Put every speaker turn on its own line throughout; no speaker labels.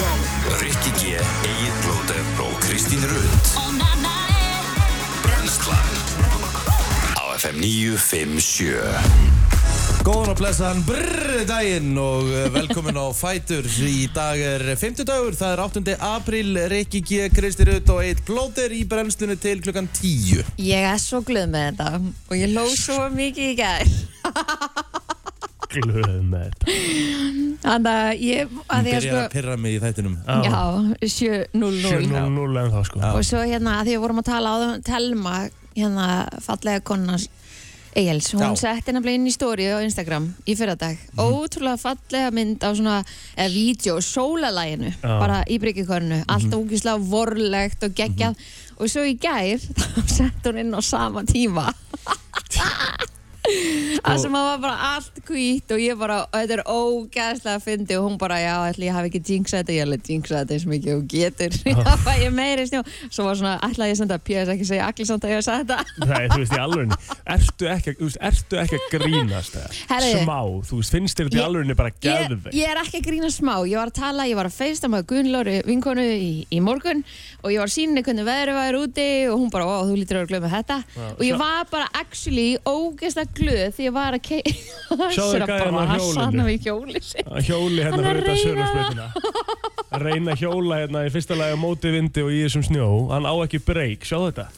Rikki G, Egil Blóter og Kristín Rund Brenslan Á FM 957
Góðan og blessaðan brrr daginn og eh, velkomin á Fætur. Í dag er 50 dagur, það er 8. apríl, Rikki G, Kristi Rutt og Eitt Blóter í brennslunni til klukkan 10.
Ég er svo glöð með þetta og ég lóð svo mikið í gær.
glöð með þetta
Þannig að ég, að
Hún
að
byrjar að
sko,
pyrra mig í þættinum.
já, 7.00.
7-0 en þá sko
Og svo hérna að því að vorum að tala á það, Telma, hérna fallega konans Egils, hún
Já.
setti nefnilega inn í stóri á Instagram í fyrradag.
Mhm.
Ótrúlega fallega mynd á svona, eða vídeo, sólalæginu, bara í bryggjukornu. Allt
Mhm.
ógislega vorlegt og geggjað. Og svo í gær, þá sett hún inn á sama tíma. Það sem að var bara allt hvít og ég bara, og þetta er ógæðslega að fyndi og hún bara, já, ætli ég hafi ekki jinxað þetta, ég ætli jinxað þetta eins mikið og getur, já, fæ ég meiri snjó. Svo var svona, ætla ég að senda PS ekki segja allir samt að ég hef sagt þetta.
Nei, þú veist, í alvörinni, ertu ekki, ertu ekki að grínast?
Herri.
Smá, þú veist, finnst þér þetta í
Ég-
alvörinni bara
Ég,
geðveik?
ég er ekki að grína smá, ég var að tala, ég var að feista með Gunnlóri vinkonu í, í morgun og ég var að sína henni hvernig veðri var úti og hún bara, ó, þú lítur að vera glöð með þetta. Og ég
sjá-
var bara actually ógeðslega glöð því ég var að kei...
Sjáðu gæjann á hjólinu.
Hjóli.
Að hjóli hérna fyrir
að
þetta sögurspreitina Að reyna að hjóla hérna í fyrsta lagi á móti vindi og í þessum snjó. Hann á ekki breyk, sjáðu þetta?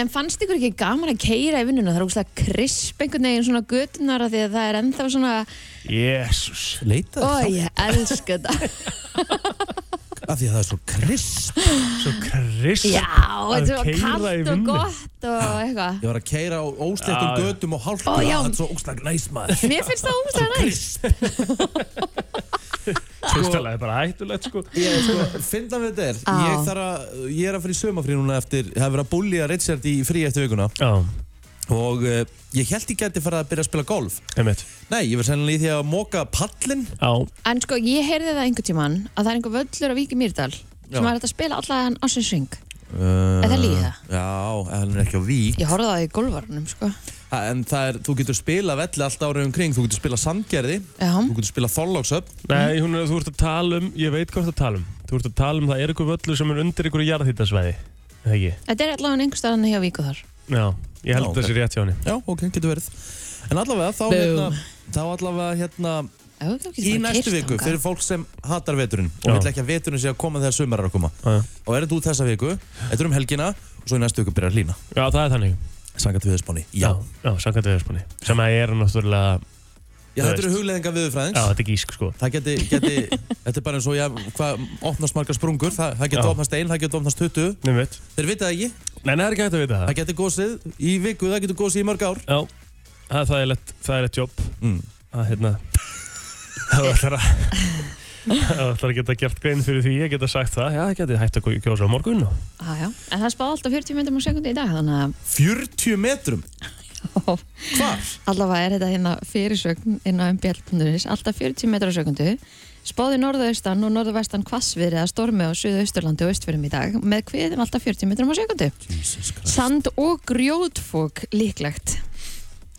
En fannst ykkur ekki gaman að keira í vinnuna? Það er ógslag krisp einhvern veginn svona götunar af því að það er ennþá svona
Jésús
Leita
Ó,
það
ég elska þetta
af því að það er svo krisp.
Svo krisp
Já, þetta er
í
kallt og gott og eitthvað
Ég var að keira á
já.
götum og.
Ó, já.
Það er svo óslag næs maður.
Mér finnst það ógslag næst
Fyrsta lagi bara hættulegt sko
Ég, sko, finna við þetta er. Ég, þarf að, ég er að fara í sömafrí núna eftir, hef verið að búlja Richard í frí eftir vikuna
Já,
og uh, ég held ég geti farið að byrja að spila golf.
einmitt
Nei, ég verð sennilega í því að móka pallin.
Já,
En sko, ég heyrði það einhvern tíman að það er einhver völlur á Víki Mýrdal sem
Já.
er hægt að spila allan ásins sving
Uh,
Er það lygi það?
Já, en hann er ekki á vík.
Ég horfði á það í golvarunum, sko
Ha, En það er, þú getur spila velli allt árið umkring, þú getur spila sandgerði,
Já,
þú getur spila þorlóksöp.
nei, hún er, þú ert að tala um, ég veit hvað þú ert að tala um Þú ert að tala um það er ykkur völlur sem er undir ykkur jarðhýttasvæði Eða ekki?
þetta er allavega einhver staðan hjá Víku þar
Já, ég held það sé rétt hjá henni
Já, ok, getur verið. En allavega, þá, hérna, þá allavega hérna,
Já, þú getur
í næstu viku,
þangað.
fyrir fólk sem hatar veturinn og
Já.
vill ekki að veturinn sé að koma þegar sumar er að koma.
Já,
Og er þetta út þessa viku, þetta er um helgina og svo í næstu viku byrjar að hlýna.
Já, það er þannig
Sangat viðspáni. Já.
Já, samkvæmt viðspáni Sem að er náttúrulega
Já, þetta eru hugleðingar viðurfræðings.
Já, þetta er gísk sko
Það geti, geti, þetta er bara eins og, já, hvað opnast margar sprungur, það, það geti
Já.
opnast ein, það geti opnast 20.
Nei, veit
Þeir vitað ekki,
Nei, það er ekki hægt að vita það
það geti gósið í viku, það geti gósið í mörg ár.
Já, það er þægilegt, þægilegt jobb
Mm.
að hérna Það ætlar að Það ætlar að geta gert grein fyrir því Ég geta sagt það, já, það geti hægt að kjósa á morgun og
ah, já. En það spáði alltaf 40 myndum á sekundi í dag Þannig að
40 metrum? Hvar?
allavega er þetta hérna fyrirsögn inn á mbl.is Alltaf 40 metrar á sekundu Spáði norðaustan og norðvestan hvassviðri að stormi á Suðausturlandi og Östfjörðum í dag með kviðum alltaf 40 metrum á sekundu. Sand og grjótfók líklegt.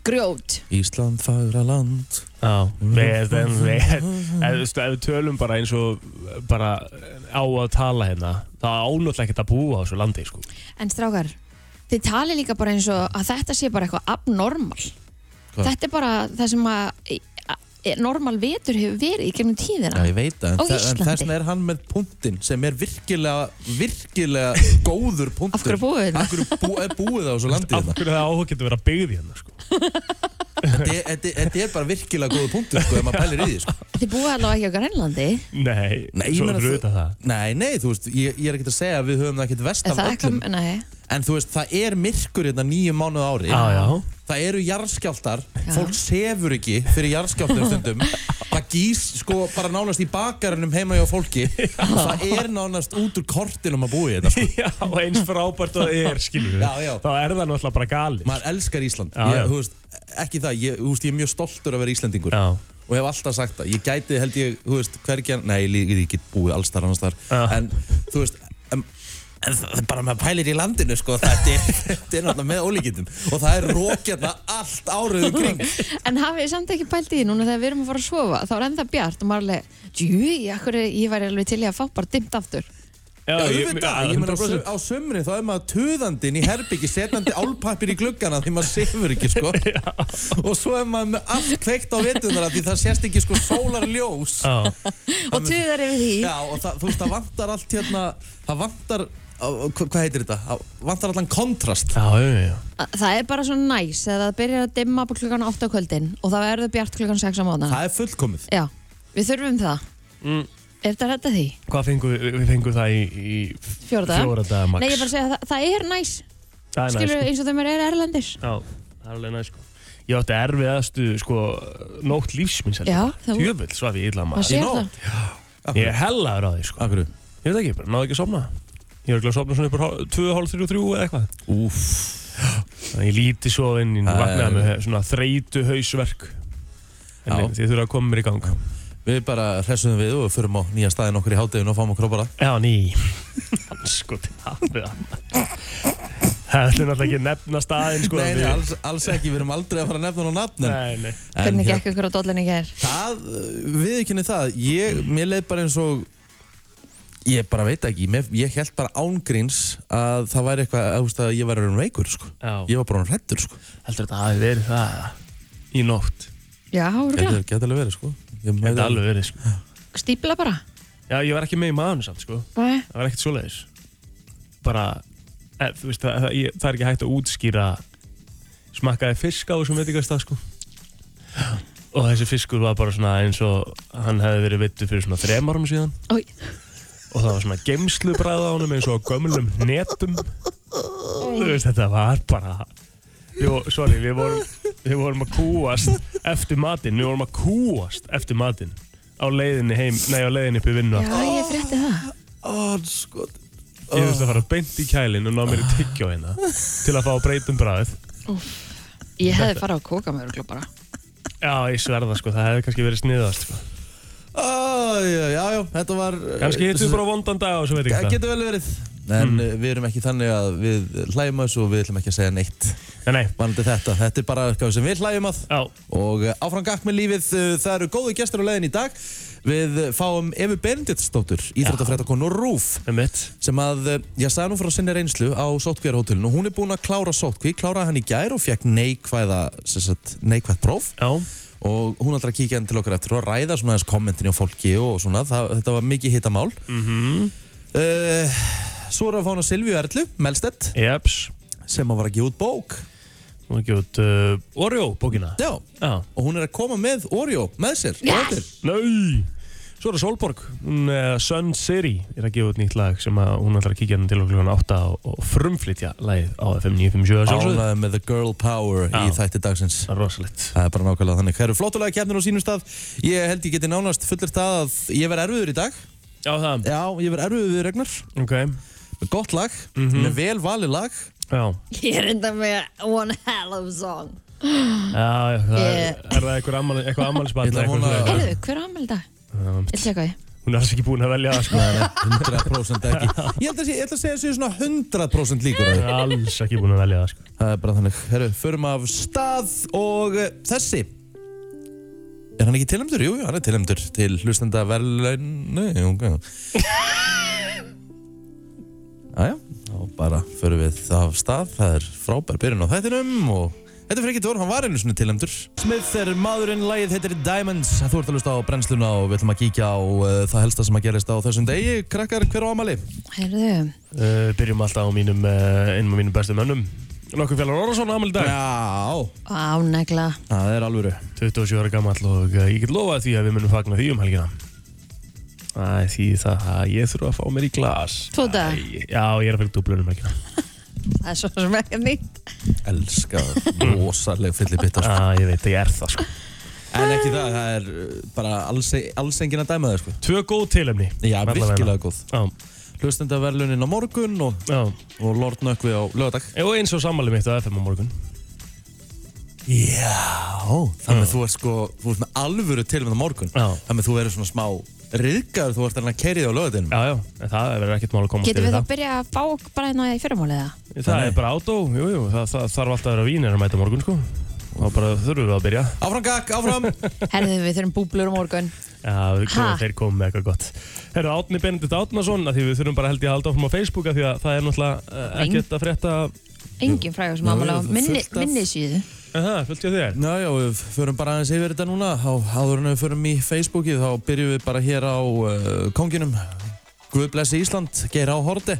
Grjót.
Ísland fagra land.
Já, við, við ef, við tölum bara eins og bara á að tala hérna það ánútlega ekkert að búa á þessu landi sko.
En strákar, þið tali líka bara eins og að þetta sé bara eitthvað abnormal.
Hvað?
Þetta er bara það sem að normal vetur hefur verið í gegnum tíðina.
Já, ég veit það, en, þa- en
Íslandi?
þess vegna er hann með punktinn sem er virkilega, virkilega góður punktur.
Af hverju búið þetta?
Af hverju bú, er búið á þessu landi
Af
þetta?
hverju það áhuga getur verið að byggði hérna sko.
Þetta er- er bara virkilega góður punktur, sko, ef maður pælir í því, sko.
Þið búið allavega ekki á Grænlandi.
Nei,
Nei, ég
svo
þú-
utan það
Nei, nei, þú veist, ég, ég er ekkert að segja að við höfum það ekkert vest af
það
öllum. En þú veist, það er myrkur hérna nýju mánuð á ári.
Já, já
Það eru jarðskjáltar,
Já.
fólk sefur ekki fyrir jarðskjáltum stundum. Það gís sko bara nánast í bakarunum heima hjá fólki. Það er nánast út úr kortinum að búa í þetta sko.
Já, og eins frábært og það er, skiljum við
Já, já.
Þá er það náttúrulega bara gali
Maður elskar Ísland.
Já,
ég,
já.
Þú veist, ekki það, ég, veist, ég er mjög stoltur að vera Íslandingur.
Já,
Og hef alltaf sagt það. Ég gæti, held ég, þú veist, hvergi, nei, ég, ég get búið allstar annars þar.
Já.
En, þú veist, em, En það er bara með pælir í landinu sko, þetta er, þetta er náttúrulega með ólíkindum og það er rókjarna allt árið um kring.
En hafið þið samt ekki pælt í því núna þegar við erum að fara að sofa þá er ennþá bjart og maður er alveg Jú, ég, ég væri alveg til í að fá bara dimmt aftur
Já, ég veit það, ég meina á, sö- á sömri þá er maður töðandinn í herbyggi setjandi álpappir í gluggana því maður sefur ekki sko. Og svo er maður með allt kveikt á vetunar því það sést ekki sko sólarljós.
Já,
og tuðar yfir því.
Já og það, þú veist það vantar allt hérna það vantar, hvað heitir þetta? Það vantar allan kontrast.
Já, já, já.
Það er bara svo næs þegar það byrjar að dimma på klukkan 8 á kvöldin og það verður bjart klukkan 6 á móðana
Það er fullkomið.
Já, við þurfum það.
Mm.
Er þetta að redda því?
Hvað fengum við, við fengum það í, í
Fjóra daga?
fjóra daga max.
Nei, ég er bara að segja að það, það er næs.
Það er næst,
Skilur
sko.
eins og þeim er erlendis
Já, það er alveg næst sko. Ég átti erfiðastu sko, nótt lífsmins
Já, það-
Tjöfull svaf ég illa
Það
maður
sér
Í
það?
Ég er hellaður á því sko.
Akkur
Ég veit ekki, bara náðu ekki að sofna. Ég er ekki að sofna svona upp á 2, hálf, 3, 3 eða eitthvað.
Úf
Þannig ég líti svo inn í
Það
svona þreytu hausverk En þið þurfa að koma mér í gang
Við bara hressuðum við og förum á nýja staðin okkur í hátteginu og fáum okkur á bara
Já, ný Sko, það Það er náttúrulega ekki að nefna staðinn sko
Nei, nei,
við-
alls, alls ekki, við erum aldrei að fara að nefna hún á nafn en-
Nei, nei
en
Hvernig
hér-
gekk ykkur á dollinni gær?
Það, viðkynni það, ég, mér leið bara eins og, ég bara veit ekki, mér, ég held bara ángríns að það væri eitthvað, að, þú veist, að ég væri raun veikur, sko.
Já.
Ég var bara hrættur, sko.
Heldur þetta hafi verið það eða? Í nótt
Já,
Þetta er alveg verið sko.
Stípla bara.
Já, ég var ekki með í maðurinn samt sko.
Nei.
Það var ekkert svoleiðis. Bara, e, þú veist, það, það, ég, það er ekki hægt að útskýra Smakkaði fisk á þessum veitingastað sko. Og þessi fiskur var bara svona eins og Hann hefði verið vittu fyrir svona þrem árum síðan.
Ói,
Og það var svona geimslubræð á honum eins og gömlum netum. Þú veist, þetta var bara vo- Sorry, við vorum, við vorum að kúast eftir matinn. Við vorum að kúast eftir matinn. Á leiðinni heim, nei á leiðinni upp í vinnu.
Já, ég frétti það.
Ó, sko.
Ég þurfti að fara beint í kælinn og ná mér í tyggjó hérna Til að fá að breyta um bræðið
Ég hefði farið að kóka með örgulega bara.
Já, ég sverða sko, það hefði kannski verið sniðast sko.
Ó, já, já, já, þetta var...
Kannski hittum við bara vondan dag og svo veit
Það
ekki það
getur vel verið. En mm. við erum ekki þannig að við hlæjum að þessu og við ætlum ekki að segja neitt.
Nei, nei,
Vanandi þetta, þetta er bara eitthvað sem við hlæjum að.
já,
Og eh, áfram gakk með lífið, eh, það eru góðu gestur á leiðin í dag. Við eh, fáum Efu Benediktsdóttur, íþróttafréttakonu Rúf,
með mitt
sem að, eh, ég sagði nú frá sinni reynslu á Sótkvíjarhótelinu og hún er búin að klára Sótkví, kláraði hann í gær og fekk neikvæða, sem sagt, neikvætt próf
Já,
og hún að kíkja hann til okkar eftir og ræða svona þess kommentin á fólki og svona, það, þetta var mikið hittamál.
mhm,
Uh, svo erum við að fá hana Silvíu Erlu, Melstedt,
jeps
sem að var að gefa út bók.
Hún er ekki út uh, Oreo bókina
Já,
Já,
og hún er að koma með Oreo með sér.
Yes!
Nei Svo er það Solborg, hún er Sun City er að gefa út nýtt lag sem að hún ætlar að kíkja hann til okkur klukkan 8 og, og frumflytja lagið á FM 957 sjálfsögðu.
Ánægði með The Girl Power í
Já.
þætti dagsins.
Það er rosalegt
Það er bara nákvæmlega þannig. Eru flottulega kefnir á sínum stað. Ég held ég geti nánast fullir stað að ég verð erfiður í dag.
Já, það,
Já, ég verð erfiður við regnar.
ok
Með gott lag,
Mhm.
með vel valið lag.
Já,
Ég er enda með one hell of a song
já, það er, er það eitthvað ammali,
að vona-
Erðu, hver er ammæli í dag? Ég tjekka því
Hún er alls ekki búin að velja það sko
Nei, nei, 100% ekki. Ég held að, sé, ég ætla að segja að séu svona 100% líkur á
Hún
því.
er alls ekki búin að velja það sko
Það er bara þannig. Herru, förum af stað og uh, þessi. Er hann ekki tilhemdur? Jú, jú, hann er tilhemdur til hlustenda verðlaun... Nei, ok. Bara förum við af stað. Það er frábær byrjun á þættinum og þetta er fyrir ekki dór, hann var einu svona tilhemdur. Smith er maðurinn, lagið heitir Diamonds. Þú ert að hlusta á brennsluna og við ætlum að kíkja á uh, það helsta sem að gerist á þessum degi. Krakkar, hver á amali?
Herðu,
uh, Byrjum alltaf á mínum, uh, einum af mínum bestu mönnum Nokkur fjallar Orðarsson ámæli í dag
Já,
ánægla
það er alvöru.
27 ára gammal og uh, ég get lofað því að við munum fagna því um helgina Æ, því það að ég þurfa að fá mér í glas.
Tvo daga?
Æ, Já, ég er að fyrir dublunum helgina
Það? Er svo sem ekki nýtt
Elska rosaleg fyllibittar sko.
Já, ég veit, ég er það sko.
En ekki það, það er uh, bara alls, alls enginn að dæma það sko.
Tvö góð tilefni
Já, virkilega góð.
Já,
Hlustendaverlunin á morgun og, og Lord Nökkvi á lögadag
Og eins og sammálið mitt á FM á morgun.
Já Þannig að þú ert sko, þú ert með alvöru til með það morgun. Þannig að þú verður svona smá riðgar þú ert hann að kerið á lögadinum.
Já, já, en það verður ekkert mál að komast
Getum
yfir
við þá
það.
byrja að fá bara hérna í fyrramálið eða?
Það er bara átó, jú, jú, það, það þarf alltaf að vera vínir að mæta morgun, sko. Og bara þurfum við að byrja.
Áfram gakk, áfram!
Herðu við þurfum búblur á morgun.
Já, við
Ha?
komum, þeir komum með eitthvað gott. Herru, Átni Benedikt Átnason, að því við þurfum bara held ég að halda áfram á Facebook, af því að það er náttúrulega uh, ekkert að frétta.
Engin frægur sem
Já,
ámæla á
já,
minni,
fullt af-
minni síðu.
Aha, fullt ég þér.
Já, já, við förum bara aðeins yfir þetta núna. Á, áður en við förum í Facebookið, þá byrjum við bara hér á uh, konginum. Guð blessi Ísland, geir á Horti.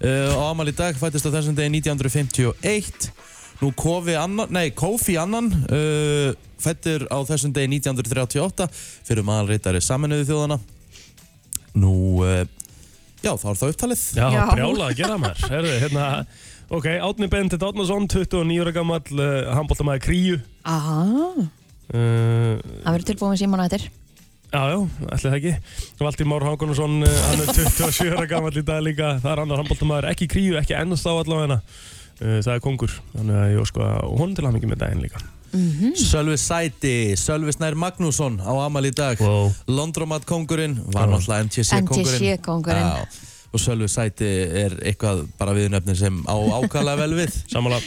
Uh, á Amal í dag fættist á þessum degi 1951. Nú Kofi annan, nei, Kofi annan uh, fættur á þessum degi 1938 fyrir maðalreitari saminuðu þjóðana. Nú, uh, já, þá er það upptalið.
Já,
Já.
brjála að gera maður. Herru, hérna, ok, Átni Benedikt Átnason, 29 ára gammal, uh, handbóltamæði Kríu.
Aha,
Uh,
það verður tilbúin síman að þetta.
Já, já, ætli það ekki. Valdi Már Hákonarsson, uh, hann er 27 ára gammal í dag líka. Það er annar handbóltamæður, ekki Kríu, ekki ennast á allavega. Uh, það er kongur, þannig að ég sko að hún til hann ekki með daginn líka.
Sölvi Sæti, Sölvi Snær Magnússon á Amal í dag.
Wow.
Londromat kongurinn var náttúrulega NTC kongurinn
NTC kóngurinn.
Og Sölvi Sæti er eitthvað bara viðnöfni sem á ákala vel við
Samanlega,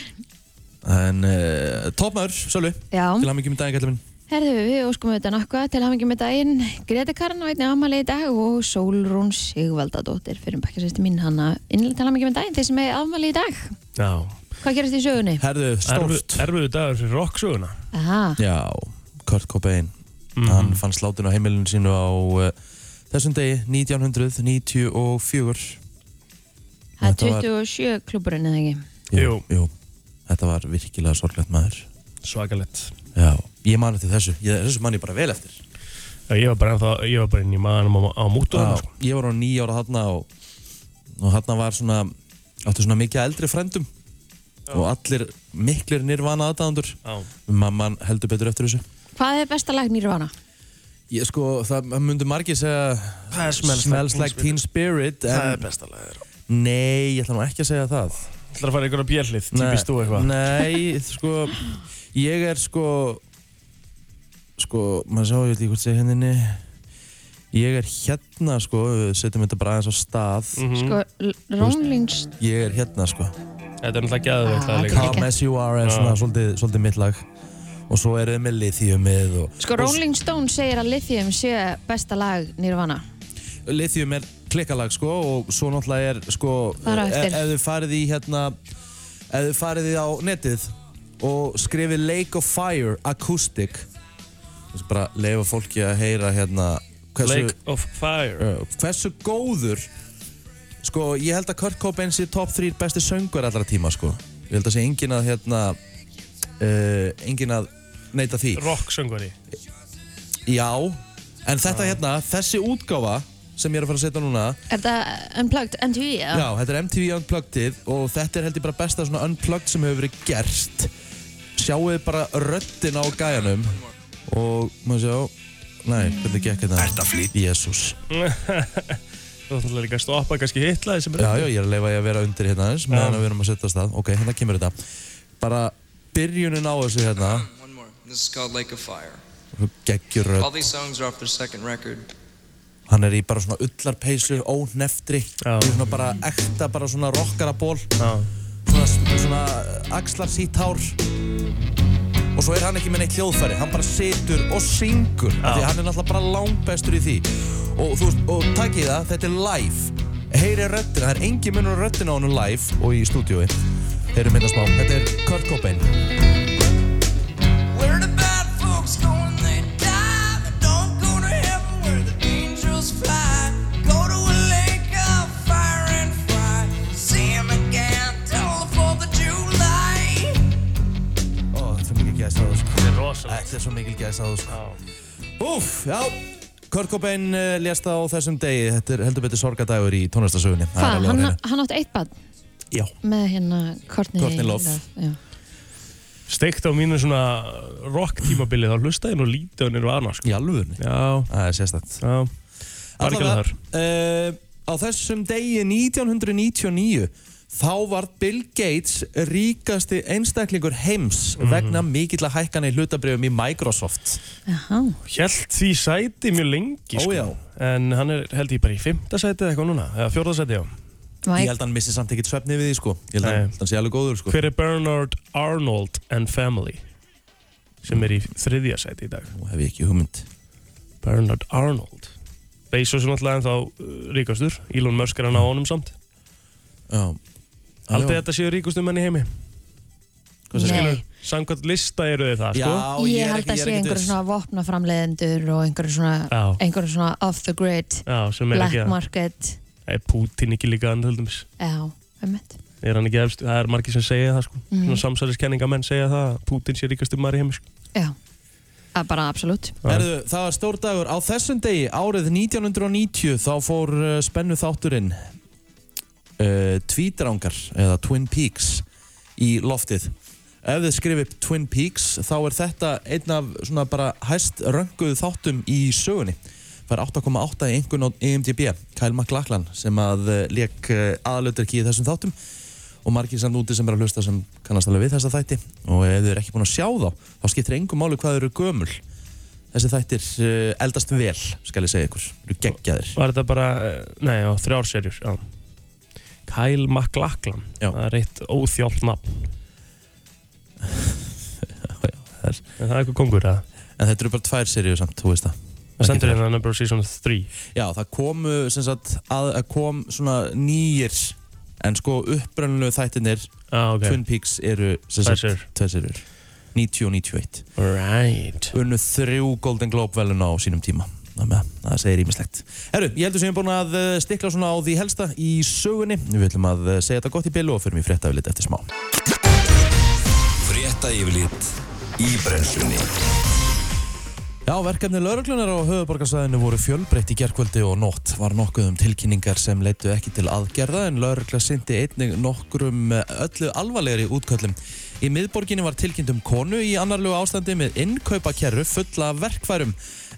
en uh, toppmaður, Sölvi
Já,
til mikið með daginn kallum minn
herðu við óskum við þetta nakka til hafingi með daginn. Greti Karin á einni ámæli í dag og Sólrún Sigvaldadóttir fyrir bakkjarsæsti mín hanna innlega til hafingi með daginn þeir sem er ámæli í dag.
já.
Hvað gerast í sögunni?
Herðu, stórt
Erfiðu dagur fyrir rocksöguna.
Aha,
Já, Kurt Cobain
Mhm.
hann fann sláttinn á heimilinu sínu á uh, þessum degi 1994
það er
Þetta var-
27 klúburinn eða ekki?
Jú.
jú, þetta var virkilega sorglegt maður
Svakalett.
Já, ég man eftir þessu, ég, þessu man ég bara vel eftir
Já, ég var bara ennþá, ég var bara inn í maðanum á, á mútu
Já,
hann, sko.
ég var á nýja ára þarna og, og þarna var svona áttu svona mikið eldri frendum og allir miklir nirvana aðdæðandur
Já.
mamman heldur betur eftir þessu
Hvað er besta lag Nýrvana?
Ég sko, það myndi margir segja
Það er Smells
smells
Like
like teen spirit en
besta lagir.
nei, ég ætla nú ekki að segja það
Það er að fara einhverja björlið, típist þú eitthvað.
nei, sko ég er sko sko, maður sá, ég veit ekki hvort segja henni ég er hérna sko, við setjum þetta bara aðeins á stað
Mhm.
Sko, L- Rolling Stones
ég er hérna sko
Þetta er náttúrulega gæðveikt
Ah,
líka.
Come as you are er svona
Já.
svolítið, svolítið mitt lag og svo er þið með lithiumið og,
Sko, Rolling Stones segir að Lithium sé besta lag Nirvana.
og lithium er klikkalag sko og svo náttúrulega er sko
á
ef, þið farið í hérna ef þið farið í á netið og skrifið Lake of Fire Acoustic þess að bara leifa fólki að heyra hérna hversu,
Lake of Fire.
uh, hversu góður sko ég held að Kurt Cobain sé top 3 besti söngur allra tíma sko ég held að sé engin að hérna uh, engin að neita því
Rocksöngvari.
Já, en þetta hérna, þessi útgáfa sem ég er að fara að setja núna
Er þetta Unplugged MTV? eða?
Já, þetta er MTV Unpluggedið og þetta er held ég bara besta svona Unplugged sem hefur verið gert Sjáuð þið bara röddin á gæjanum og maður sjá Nei, hvernig gekk þetta?
Ertu að flýta?
Jésús
Þú ætlar líka að stoppa kannski hitlaði sem er
Já, já, ég er að leifa ég að vera undir hérna aðeins meðan við erum að setja á stað Ok, hérna kemur þetta Bara byrjunin á þessu hérna.
This is called Lake of Fire.
Geggjur
All these songs are off their second record.
Hann er í bara svona ullarpeysu, óhneftri
Já.
Í svona bara ekta, bara svona rockaraból
Já.
svona, svona axlar sítt hár og svo er hann ekki með neitt hljóðfæri hann bara situr og syngur af því hann er náttúrulega bara langbestur í því og þú veist, og takkið það, þetta er live heyri röddina, það er engin munur á röddina á hann live og í stúdiói heyrum hérna smá, þetta er Kurt Cobain þetta er svo mikil gæst á það sko. Úf, já. Kurt Cobain uh, lést á þessum degi. Þetta er heldur betur sorgadagur í tónlistasögunni Það er
Hvað? Hann, hann átti eitt bad
Já,
með hérna Courtney,
Courtney Love.
Steikt á mínu svona rock tímabili þá hlustaði nú lítið á Nirvana sko.
í alvörunni
Já,
Það er sérstætt
já. Var ekki alveg þar.
uh, á þessum degi 1999 Þá var Bill Gates ríkasti einstaklingur heims vegna mikill að hækkana í hlutabrifum í Microsoft.
Jaha.
Hjælt því sæti mjög lengi
Ó,
sko.
já.
En hann er held ég bara í fymta sæti eða eitthvað núna Eða fjórða sæti, já
Ég held að hann missi samt ekkert svefni við því sko. Ég held að
Nei.
hann sé alveg góður sko.
Hver er Bernard Arnold and Family sem er í þriðja sæti í dag
Nú hef ég ekki hugmynd.
Bernard Arnold Bezos er náttúrulega ennþá uh, ríkastur Elon Musk er hann á honum samt
Já. Já.
þetta séu ríkustu menn í heimi
Hvað segirðu?
Nei,
Samkvæmt lista eru þið það
Já,
sko
ég
er
held að
ég
sé
ekkert
einhverju
viss.
svona vopnaframleiðendur og einhverju svona,
Já,
einhverju svona off the grid,
já, sem er
black
ekki að
market.
Er Putin ekki líka
Já, einmitt.
Er hann ekki efst, það er margir sem segja það sko
Mhm.
Svona samsæliskenningamenn segja það að Putin sé ríkastu maður í heimi sko
Já, það er bara absolutt.
Það var stór dagur. Á þessum degi, árið 1990, þá fór uh, spennu þátturinn uh, Tvítrangar, eða Twin Peaks, í loftið. Ef þið skrifið upp Twin Peaks, þá er þetta einn af svona bara hæst rönguð þáttum í sögunni. Er 8,8 í einhvern á IMDb, Kyle MacLachlan, sem að uh, leik uh, aðalauturki í þessum þáttum. Og margir samt úti sem er að hlusta sem kannast alveg við þessa þætti. Og ef þið er ekki búin að sjá þá þá skiptir engum máli hvað þau eru gömul. Þessi þættir uh, eldast vel skal ég segja ykkur, eru geggjaðir.
Var þetta bara, eh, nei, já, þrjár serjur já. Kyle MacLachlan
Já.
Það er eitt óþjált nafn.
Það er-
eitthvað kongur að
en þetta eru bara tvær seríu samt, þú veist það
Það stendur hérna number of season 3
já, það komu sem sagt að, að kom svona nýjir en sko upprönnulegu þættirnir
ah, ok.
Twin Peaks eru sem sagt
seríur
90 og 91
Right
unnu þrjú Golden Globe velun á sínum tíma. Þannig að það segir ímislegt Herru, ég heldur sem ég er búin að eh, stikla svona á því helsta í sögunni. Við ætlum að eh, segja þetta gott í byllu og fyrir mig frétta við lit eftir smá.
Frétta yfirlit í brennslunni
Já, verkefni lauruglunar á höfuborgarsæðinu voru fjölbreytt í gerkvöldi og nótt var nokkuð um tilkynningar sem leittu ekki til aðgerða en laurugla syndi einnig nokkrum eh, öllu alvarlegri útköllum. Í miðborginni var tilkynnt um konu í annarlegu ástandi með innkaupakerru fulla af verkfærum.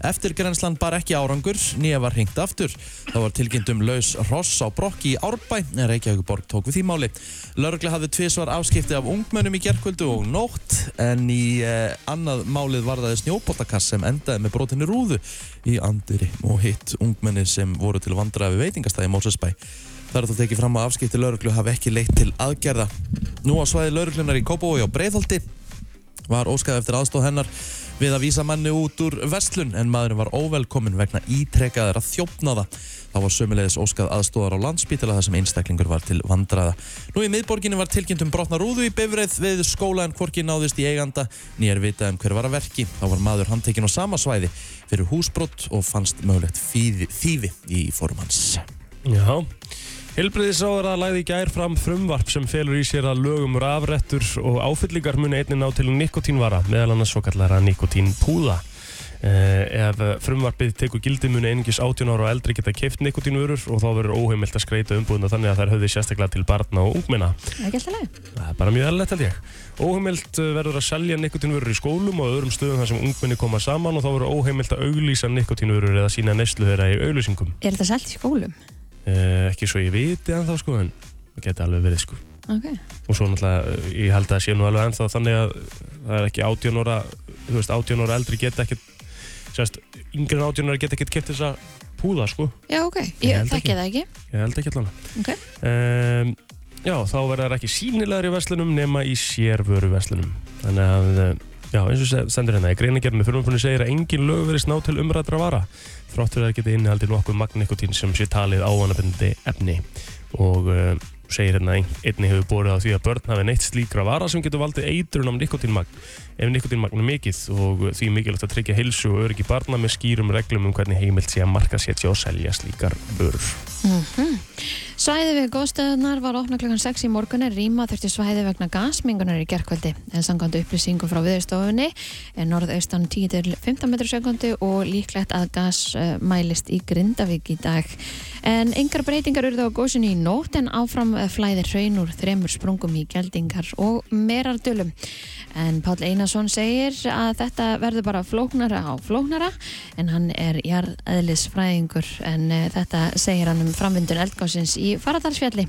Eftirgrenslan bar ekki árangur, nýja var hringt aftur. Það var tilkynnt um laus Ross á brokki í Árbæ, en Reykjavíkuborg tók við því máli. Lörgla hafði tvisvar afskipti af ungmennum í gerkvöldu og nótt, en í eh, annað málið varðaði snjópotakass sem endaði með brotinu rúðu í andiri og hitt ungmenni sem voru til vandra við veitingastæði Mósesbæ. Það er þó tekið fram að afskipti lauruglu hafi ekki leitt til aðgerða. Nú á svæði lauruglunar í Kópavogi á Breiðholti var óskað eftir aðstóð hennar við að vísa manni út úr verslun en maðurinn var óvelkomin vegna ítrekkaðar að þjófnaða. Það var sömulegis óskað aðstóðar á landspítala þar sem einstaklingur var til vandraða. Nú í miðborginni var tilkynnt um brotna rúðu í bifreið við skóla en hvorki náðist í eiganda nýjar vitað um hver var að verki. Þá var maður handtekinn á sama svæði fyrir húsbrott og fannst mögulegt þýði í formans.
Já Hilbriðisáður að lagði í gær fram frumvarp sem felur í sér að lögum rafrettur og áfyllingar muni einnig ná til nikotínvara, meðal annars svo kallara nikotínpúða. Eh, ef frumvarpið tekur gildi muni einungis 18 ára og eldri geta keift nikotínvörur og þá verður óheimilt að skreita umbúðuna þannig að þær höfði sérstaklega til barna og ungmenna.
Ekki alltaf leið.
Það er bara mjög eðlilegt held ég. Óheimilt eh, verður að selja nikotínvörur í skólum og öðrum stöðum þar sem ungmenni koma saman og þá verður óheimilt að auglýsa nikotínvörur eða sína neyslu þeirra í auglýsingum.
Er þetta selt í skólum?
Eh, ekki svo ég viti ennþá sko en það geti alveg verið sko
Ok.
og svo náttúrulega eh, ég held að það sé nú alveg ennþá þannig að það er ekki 18 ára þú veist 18 ára eldri geta ekkert sérst yngri en 18 ára geta ekkert keft þessa púða sko
Já, ok.
Ég
þekki
ekki.
það ekki.
ég held ekki allan
Ok.
um, já þá verður það ekki sínilegar í verslunum nema í sérvöru verslunum þannig að eh, já eins og se- stendur hérna í greinagerð með fyrirmjöfunni segir að engin lög verið sná til umræðra vara þrátt fyrir að geta innihaldi nokkuð magnikotín sem sé talið ávanabindi efni. Og uh, segir hérna ein- einnig hefur borið á því að börn hafi neitt slíkra vara sem getur valdið eitrun á nikotínmagn ef nikotínmagn er mikið. Og því mikilvægt að tryggja heilsu og öryggi barna með skýrum reglum um hvernig heimilt sé að marka setja og selja slíkar vörur
Svæði við góðstöðunar var opna klukkan 6 í morgunin rýma þurfti svæði vegna gasmingunar í gerkvöldi en sangandi upplýsingum frá viðstofunni er norðaustan 10 til 15 metru sekundi og líklegt að gas uh, mælist í Grindavík í dag. En yngar breytingar urðu á góðsynni í nótt en áfram eh, flæðir hraun úr þremur sprungum í geldingar og merardölum. En Páll Einarsson segir að þetta verður bara flóknara á flóknara en hann er jarðeðlisfræðingur en uh, þetta segir hann um framvindun eldgásins í Faradalsfjalli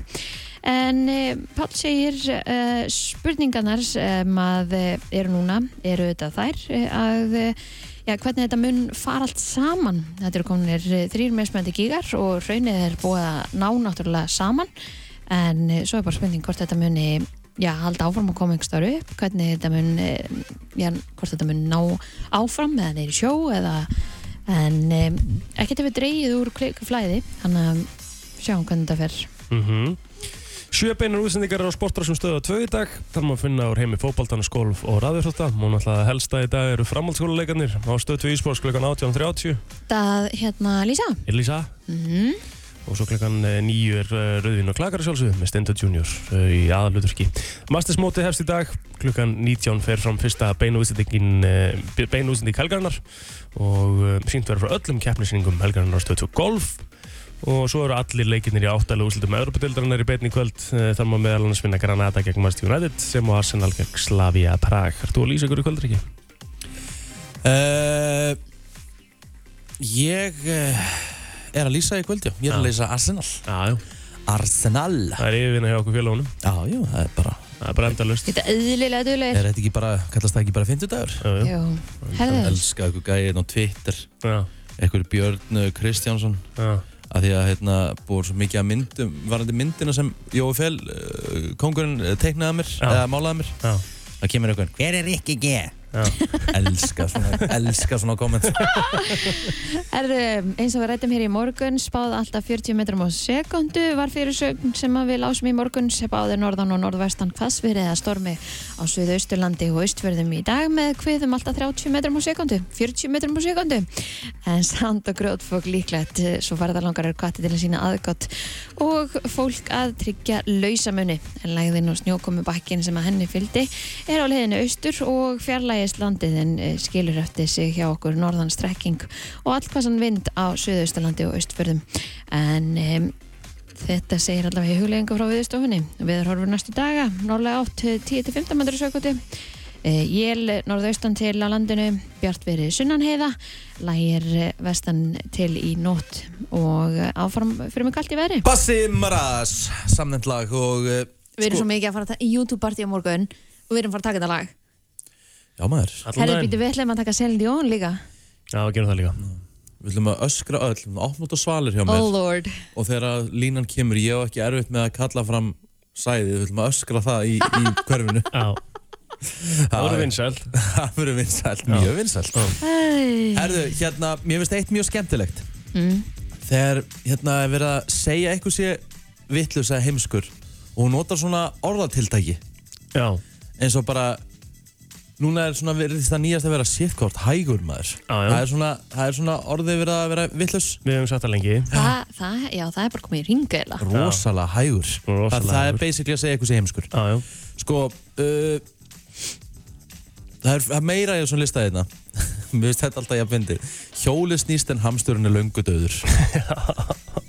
En uh, Pál segir uh, spurningarnar sem að uh, eru núna, eru þetta þær að Já, hvernig þetta mun fara allt saman. Þetta eru kominir eh, þrýr meðsmöndi gígar og raunnið er búið að ná náttúrulega saman en eh, svo er bara spurning hvort þetta muni já, halda áfram að koma einhver starf upp, hvernig þetta mun eh, já, hvort þetta mun ná áfram eða neyri sjó eða en ekkert hefur dreigið úr flæði, þannig að sjáum hvernig þetta fer.
Mm Sjö beinar útsendingar á sportrásum stöðu á tvö í dag. Þar maður finna úr heimi fótboltan, skólf og ræðurþótta og náttúrulega helsta í dag eru framhaldsskóluleikarnir á stöðu 2 íspórs klukkan 18.30
Það, hérna, Lísa?
Elisa
Mm
og svo klukkan 9 er uh, Rauðvin og Klakar sjálfsögðu með Stenda Junior uh, í aðaluturki Masters móti hefst í dag. Klukkan 19 fer fram fyrsta beinu útsendingin uh, beinu útsending helgarinnar. Og sínt verður frá öllum keppnisýningum helgarinnar á stöðu 2 golf og svo eru allir leikirnir í áttalega úrslutum Európa-dildarinnar í beinni í kvöld Eh, þar má meðal annars vinna Granada gegn Manchester United sem og Arsenal gegn Slavia Prag Ertu að lýsa ykkur í kvöldur ekki?
Uh, ég uh, er að lýsa í kvöld, já. Ég er að lýsa Arsenal.
Já, já,
Arsenal.
það er yfirvinna hjá okkur félagunum
Já, já, það er bara,
Það er bara endalust
Þetta er eðlilega duglegir.
er þetta ekki bara, kallast það ekki bara 50 dagur?
Já, já,
Jú,
Ég
herðu.
elska ykkur gæðin á Twitter,
já,
ykkur Björn Kristjánsson,
já.
Að því að hérna búið svo mikið að myndum, varandi myndina sem Jói Fel, uh, kongurinn, uh, teiknaði mér, eða málaði mér.
já.
Það kemur ykkur, hver er Rikki G?
Já.
elska svona, elska svona komment.
Herðu, eins og við rættum hér í morgun, spáð alltaf 40 metrum á sekundu var fyrir sögn sem við lásum í morgun, spáði norðan og norðvestan hvassveri eða stormi á Suðausturlandi og Austfjörðum í dag með hviðum alltaf 30 metrum á sekundu, 40 metrum á sekundu. En sand og grjótfólk líklegt, svo farðarlangar er kvatti til að sína aðgott og fólk að tryggja lausamunni. En lægðin og snjókomi bakkin sem að henni fylgdi er á leiðinu austur og fjarlægist landið en eh, skilur eftir sig hjá okkur norðan strekking og allkvassan vind á Suðausturlandi og Austfjörðum. En um, þetta segir allavega í hugleggingu frá viðstofunni. Viður horfur næstu daga, norðlega átt 10-15 metri sökuti. Jél norðaustan til á landinu, bjart verið sunnanheiða, lægir eh, vestan til í nótt og eh, áfram fyrir mig kallt í veðri.
Bassi Maras, samnefnt lag og uh,
Við erum svo mikið að fara í YouTube-partí á morgun og við erum að fara að taka þetta lag.
Já maður,
Herri, býtu við ætlum að taka Celine Dion líka.
Já, við gerum það líka.
Við ætlum að öskra öll, við ætlum að opna út á svalir hjá mér.
Oh lord.
og þegar línan kemur ég á ekki erfitt með að kalla fram sæðið, við ætlum að öskra það í, í hverfinu.
Já, það voru vinsælt
það verður vinsælt, mjög vinsælt. Herðu, hérna, mér finnst eitt mjög skemmtilegt.
Mm.
þegar hérna er verið að segja eitthvað sé vittlust eða heimskur og hún notar svona orðatiltæki.
Já,
eins og bara núna er svona verið það nýjast að vera sittkort hægur maður.
Já, já.
Það, er svona, það er svona orðið verið að vera vittlust
við hefum sagt það lengi.
Það, það, já, það er bara komið í ringa eða.
rosalega hægur.
Rosalega
það, það er
hægur.
basically að segja eitthvað sé heimskur.
Já, já,
Sko uh, Það er það er meira ég svona listaði hérna. Mér finnst þetta alltaf ég að fyndi Hjólið snýst en hamsturinn er löngu döður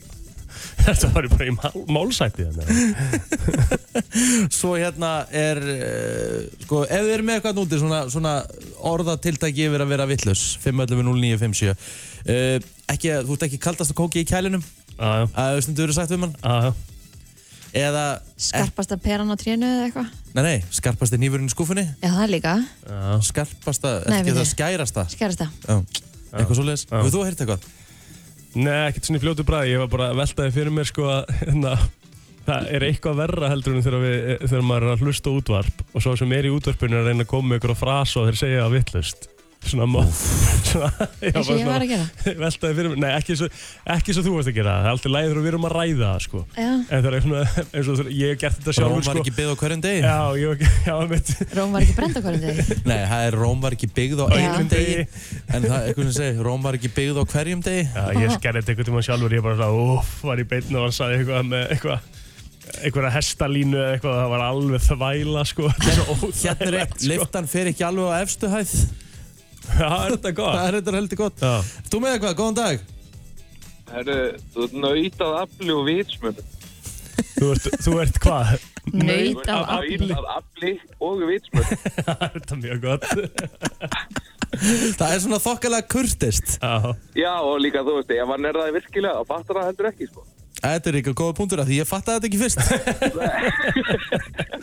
þetta var bara í mál, málsætti þannig
Svo hérna er uh, Sko, ef þið eru með eitthvað núti Svona, svona orðatiltæki yfir að vera vitlaus 511-0957 uh, Ekki, þú ert ekki kaldast að kóki í kælinum að stundu verið sagt um hann?
Já, já.
Eða,
Skarpasta peran á trénu eða eitthvað.
nei nei, skarpasti nýfurinn í skúfunni.
Já, það er líka.
Já,
Skarpasta,
Nei,
ekki
við
það skærasta?
Skærast það.
Já, eitthvað svoleiðis.
Já.
Hefur þú heyrt eitthvað?
Nei, ekkert svona í fljótu bræði, ég var bara að veltaði fyrir mér sko að hérna, það er eitthvað verra heldur en þegar, við, þegar maður er að hlusta útvarp og svo sem er í útvarpinu er að reyna að koma ykkur á frasa og þeir segja það vittlust. Svona,
Eins og ég var að gera.
veltaði fyrir mér, nei ekki svo, ekki svo þú varst að gera það, er alltaf læður og við erum að ræða það sko.
Já,
En það er svona, eins og ég hef gert þetta
Róm
sjálfur
var
sko.
ekki byggð á hverjum degi?
Já, ég var já, mitt,
Róm var ekki brenda hverjum degi.
Nei, það er Róm var ekki byggð á
Já.
einum degi En það er eitthvað sem segir, Róm var ekki byggð á hverjum degi
Já, ég skerði þetta einhvern tíma sjálfur, ég bara svona, úf, var í beinu og hann sagði eitthvað með eitthvað, einhverja hestalínu eða eitthvað, það var alveg þvæla, sko. Þetta er svo
Hérna er
óþægilegt,
eitt, liftan fer ekki alveg á efstu
Já, er þetta gott?
Það er þetta heldur gott
Já,
Þú með eitthvað, góðan dag
Herru, þú ert nöytað afli og vitsmjönd.
þú ert, þú ert hvað?
Naut af afli.
Nöytað afli og vitsmjönd.
Það er þetta mjög gott.
Það er svona þokkalega kurtist
Já,
Já, og líka þú veist, ef hann er það virkilega, þá fattar það heldur ekki, sko.
Þetta er líka góða punktur að því ég fattaði þetta ekki fyrst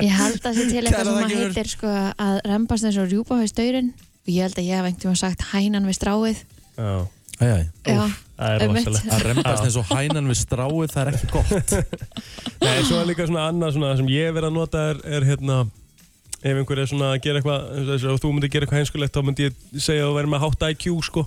Ég held að það sé til eitthvað sem að
fyrir.
heitir sko að rembast eins og rjúpa hafa staurin og ég held að ég hef einhvern tíma sagt hænan við stráið.
Já,
æ.
Já,
það er rosalegt.
Að rembast eins og hænan við stráið, það er ekki gott.
Nei, svo er líka svona annað svona sem ég verið að nota er, er hérna ef einhver er svona að gera eitthvað eins og þú myndir gera eitthvað heimskulegt þá myndi ég segja að þú verður með hátt IQ sko.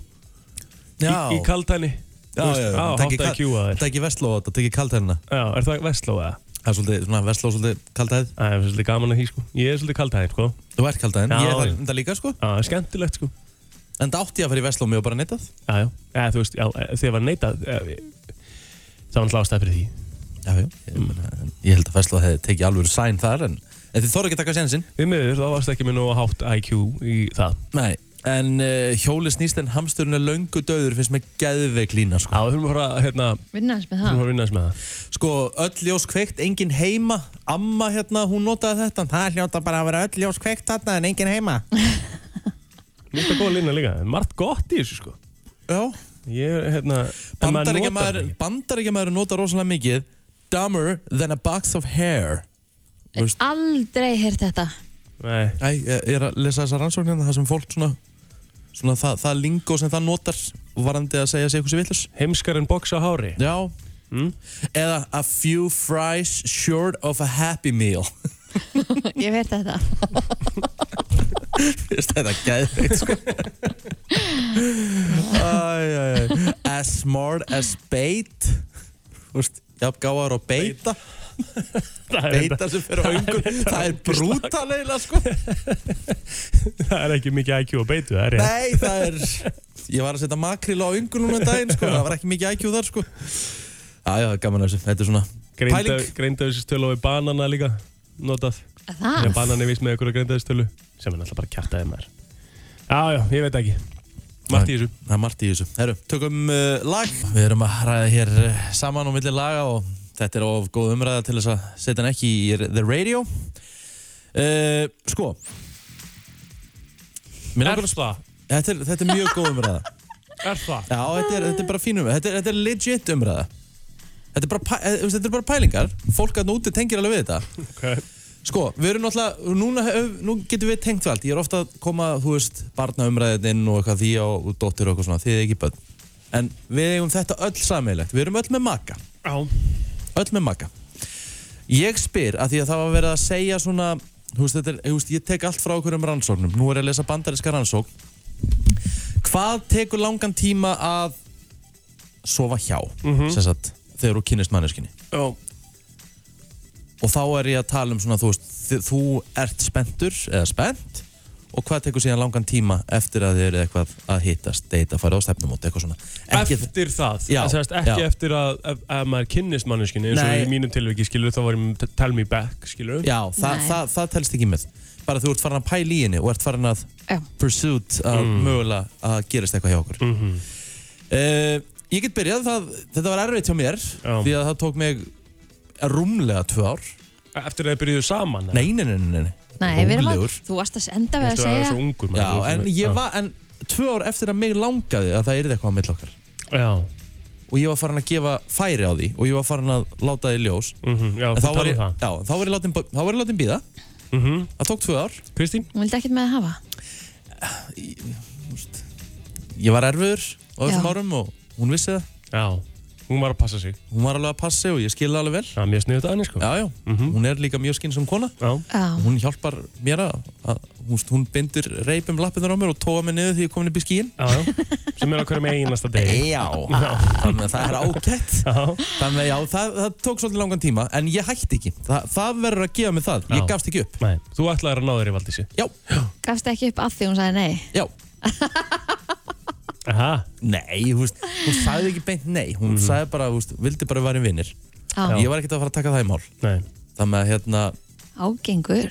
Í, í kaldhæni
Já, já, já,
hátt
takk í
IQ að þér.
Þetta er ekki vestló, þetta tekið kaldhæðina
Já, er það vestló eða?
Það er svolítið, svona vestló, svolítið kaldhæð
Það er svolítið gaman að því sko. Ég er svolítið kaldhæðin sko.
Þú ert kaldhæðin,
Já,
ég er
já.
það líka sko.
Já, það er skemmtilegt sko.
En það átti ég að fara í vestló mig og bara neitað.
Já, já, eða, þú veist, já, þegar var neitað eða, það var náttúrulega ástæð fyrir því.
Já, já, ég, meina, ég held að vestló hefði tekið alveg sæn þar En, en þið þorðu ekki að taka sénsinn.
Við miður, þá varst ekki með nú hátt IQ í það.
Nei, en uh, hjóli snýst en hamsturinn er löngu döður finnst mér geðveik lína sko.
Já, við þurfum að fara, hérna,
vinna hans með það
fara að vinna þess með það.
Sko, öll ljós kveikt, engin heima. Amma hérna, hún notaði þetta. Það hljóta bara að vera öll ljós kveikt þarna en engin heima.
Mér finnst það góð lína líka, margt gott í þessu sko.
Já,
Ég, hérna maður notar
bandaríkjamaður nota rosalega mikið Dumber than a box of hair.
Aldrei heyrt þetta.
Nei,
Æ, ég ég er að lesa þessa rannsóknir það sem fólk svona, svona það, það lingo sem það notar varandi að segja sig eitthvað sem villus
heimskar en box á hári.
Já.
Mm.
Eða a few fries short of a happy meal.
Ég veit þetta.
Finnst þetta geðveikt sko. Æ, æ, æ. As smart as bait. Þú veist, jafn gáðar og beita.
Er,
Beita sem fyrir á yngur Það er brútalegla sko.
Það er ekki mikið IQ að beitu, það er
Nei, það er Ég var að setja makril á yngur núna en daginn sko. Það var ekki mikið IQ þar sko. Já, já, gaman að þessu. Þetta er svona pæling.
Greindaðistölu og banana líka notað.
Það?
Banan er vist með einhverja greindaðistölu sem er náttúrulega bara kjartaðið maður Já, já, ég veit ekki. Margt í þessu.
Það er margt í þessu. Herru, tökum uh, lag. Við erum að ræða hér uh, saman á milli laga og þetta er of góð umræða til þess að setja hann ekki í The Radio uh, Sko
Er það?
þetta er, þetta er mjög góð umræða
Er það?
Já, þetta er, þetta er bara fín umræða þetta, er- þetta er legit umræða Þetta er bara, eh, þetta er bara pælingar Fólk að núti tengir alveg við þetta
Ok
Sko, við erum náttúrulega, núna, nú getum við tengt allt. Ég er ofta að koma, þú veist, barnaumræðin inn og eitthvað því á og dóttir og eitthvað svona, þið er ekki börn. En við eigum þetta öll sammeilegt. Við erum öll með maka.
Já
Öll með maka. Ég spyr, að því að það var verið að segja svona, þú veist, þetta er, þú veist, ég tek allt frá okkur um rannsóknum. Nú er ég að lesa bandariska rannsókn. Hvað tekur langan tíma að sofa hjá,
Mhm.
sem sagt, þegar þú kynnist manneskinni?
Já
og þá er ég að tala um svona þú veist, þú ert spenntur eða spennt og hvað tekur síðan langan tíma eftir að þið eru eitthvað að hittast, deyta, fara á stefnumót, eitthvað svona ekki,
Eftir það
Já,
Það sést ekki
já.
eftir að ef, ef maður kynnist manneskinni eins og
Nei.
í mínum tilviki skilur þá var ég með tell me back skilur
já, það,
Nei.
það, það telst ekki með bara þú ert farin að pæla í henni og ert farin að
Já.
pursuit að mögulega að gerist eitthvað hjá okkur
mm
uh, ég get byrjað, það, þetta var erfitt hjá mér
Já.
því að það tók mig rúmlega tvö ár
Eftir að þið byrjuðu saman
nei, nei, nei, nei, nei.
Nei, við erum að, þú varst að enda við að
Þú var
segja
svo ungur
já,
þú-
en ég
Já.
var en tvö ár eftir að mig langaði að það yrði eitthvað á mill okkar.
Já.
Og ég var farin að gefa færi á því og ég var farin að láta því ljós.
Mhm, Já,
en
þú
ég,
um það.
já, þá var ég látin, þá var ég látin býða
Mhm.
það tók tvö ár.
Kristín?
Hún vildi ekkert með að hafa?
Ég var erfiður á þessum
Já.
árum og hún vissi það.
Já Hún var að passa sig.
Hún var alveg að passi og ég skilði alveg vel.
Það er mjög sniðut að henni sko.
Já, já,
Mhm.
hún er líka mjög skinn sem kona.
Já.
Já,
hún hjálpar mér að, að hún, hún bindur reip um lappinnar á mér og tóa mig niður því ég er komin upp í skíin
Já, já. Sem er á hverjum einasta degi.
Já, þannig að það er ágætt.
Já.
Þannig að já, það, það tók svolítið langan tíma en ég hætti ekki, það, það verður að gefa mig það. Ég
Já.
gafst ekki upp.
Nei, þú ætlaðir að Aha.
Nei, þú veist, hún sagði ekki beint nei. Hún sagði bara, þú veist, vildi bara vera vinnir
Já,
Ég var ekkert að fara að taka það í mál.
Nei,
Það með að, hérna,
ágengur.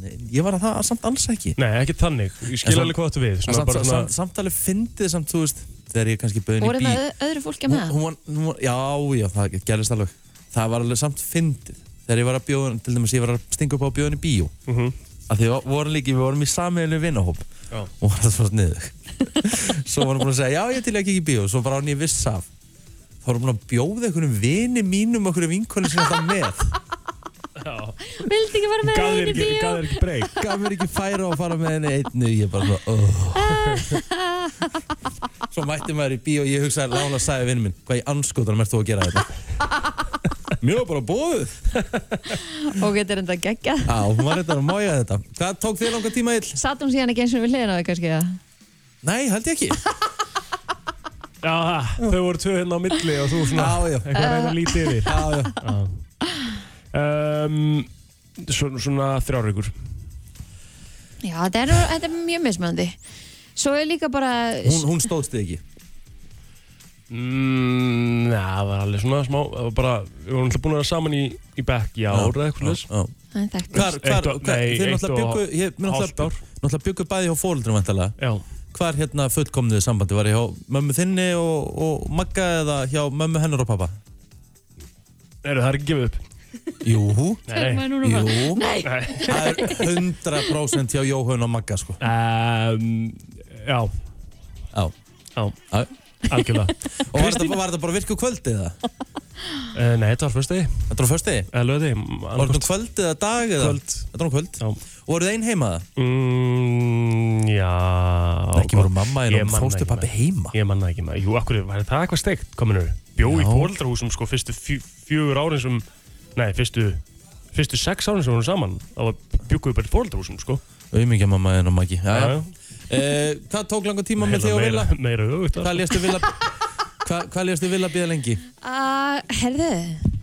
Nei, ég var að það samt alls ekki.
Nei ekki þannig. Ég skil alveg hvað þú við
samt,
bara
samt,
svona
samt, samt alveg fyndið samt, þú veist Þegar ég kannski bauðin í
Voruð
bí
með öð- öðru fólki með það?
Já, já, það gerist alveg. Það var alveg samt fyndið. Þegar ég var að bjóða, til dæmis ég var að stinga upp á bjóðin í bíó.
Mhm.
Að því vorum líki, við vorum í samiðinu vinnahóp
Já.
og var það svo sniðug svo var hann búin að segja, já ég til ekki ekki í bíó. Svo bara hann ég viss af. Þá erum við að bjóða einhverjum vini mínum og einhverjum vinkonu sem þetta með.
Vildi ekki fara með
Gaf
einu
ekki,
bíó?
gaf þér ekki breyk
gaf mér ekki færa að fara með henni einnu ég bara svona svo mætti maður í bíó og ég hugsaði lána að sagði vinn minn hvað í anskotanum ert þú að gera þetta mjög bara bóðuð
Og getur enda geggjað.
Já, hún var þetta að mája þetta Hvað tók þér langa tíma ill?
Satt hún síðan ekki eins og við hliðina á því kannski.
Nei, held ég ekki
Já, þau voru tvö hérna á milli og þú svona
Já, já.
eitthvað að reyna að líti yfir
Já, já
um, svona, svona þrjárvíkur
Já, þetta er, þetta er mjög mismöndi. Svo er líka bara...
Hún, hún stóðst þig ekki
mm, Já, það var alveg svona smá það var bara, við vorum alltaf búin að vera saman í, í bekk í ár eða eitthvað
Já.
Það er þekkt.
Hvar, hvar,
Eitt og-
hvar
nei,
þið
eitt
náttúrulega
og
byggu ég, mér
hálft
náttúrulega,
ár.
náttúrulega byggu bæði hjá fóruldrum vantalega
Já,
Hvar hérna fullkomniðu sambandi? Var ég hjá mömmu þinni og, og Magga eða hjá mömmu hennar og pappa?
Heru, það er ekki gefið upp
Jú,
við
Nei,
bara-
jú
Nei,
Nei.
Það er 100% hjá Jóhann og Magga sko
Um, já,
Já,
já,
já.
Algjörlega
Og var þetta, var þetta bara virku kvöldið það?
uh, Nei, þetta var fyrst degi
Þetta var fyrst degi?
Eða lögði
Var þetta um kvöldið eða dag eða?
Kvöld.
Þetta var um kvöld?
Já.
Og voruð einn heima það?
mm, Já
Ekki voru mamma en
það
fóstu pappi heima?
Ég manna ekki maður Jú, akkur, var það eitthvað steikt kominur Bjó í
Já.
fóreldrahúsum sko fyrstu fjö, fjögur árin sem Nei, fyrstu Fyrstu sex árin sem við vorum saman Það var bjúkuðu bara í fóreldrahúsum sko
Auðmingja mamma en og Maggi Já,
Já,
Eh, Hvað tók langa tíma með þig og Villa?
meira, öfugt
Hvað léstu hvað léstu Villa býða lengi?
uh, herðu,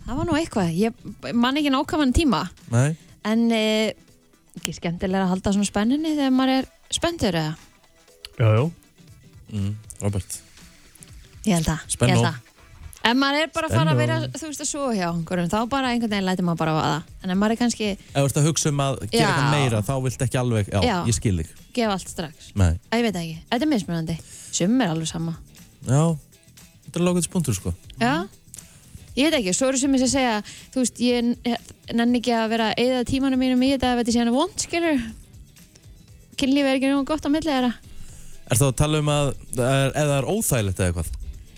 það var nú eitthvað. Ég man ekki nákvæman tíma.
Nei
En uh, ekki skemmtilega að halda svona spenninni þegar maður er spenntur eða?
Já, já
mm, Robert
Ég held að.
Spennó.
Ég að. Ef maður er bara að fara að vera, þú veist, að svo hjá einhverjum, þá bara einhvern veginn lætur maður bara vaða. En maður er kannski,
Ef þú ert að hugsa um að gera eitthvað meira þá vilt ekki alveg, já,
Já.
ég skil þig
gefa allt strax.
Nei,
Æ, ég veit ekki. Þetta er mismunandi. Sum er alveg sama.
já Þetta er lókað spuntur sko
Já. Ég veit ekki, svo eru sumir sem segja, þú veist, ég nenni ekki að vera að eyða tímanum mínum í þetta þetta sé hann vond, skilur.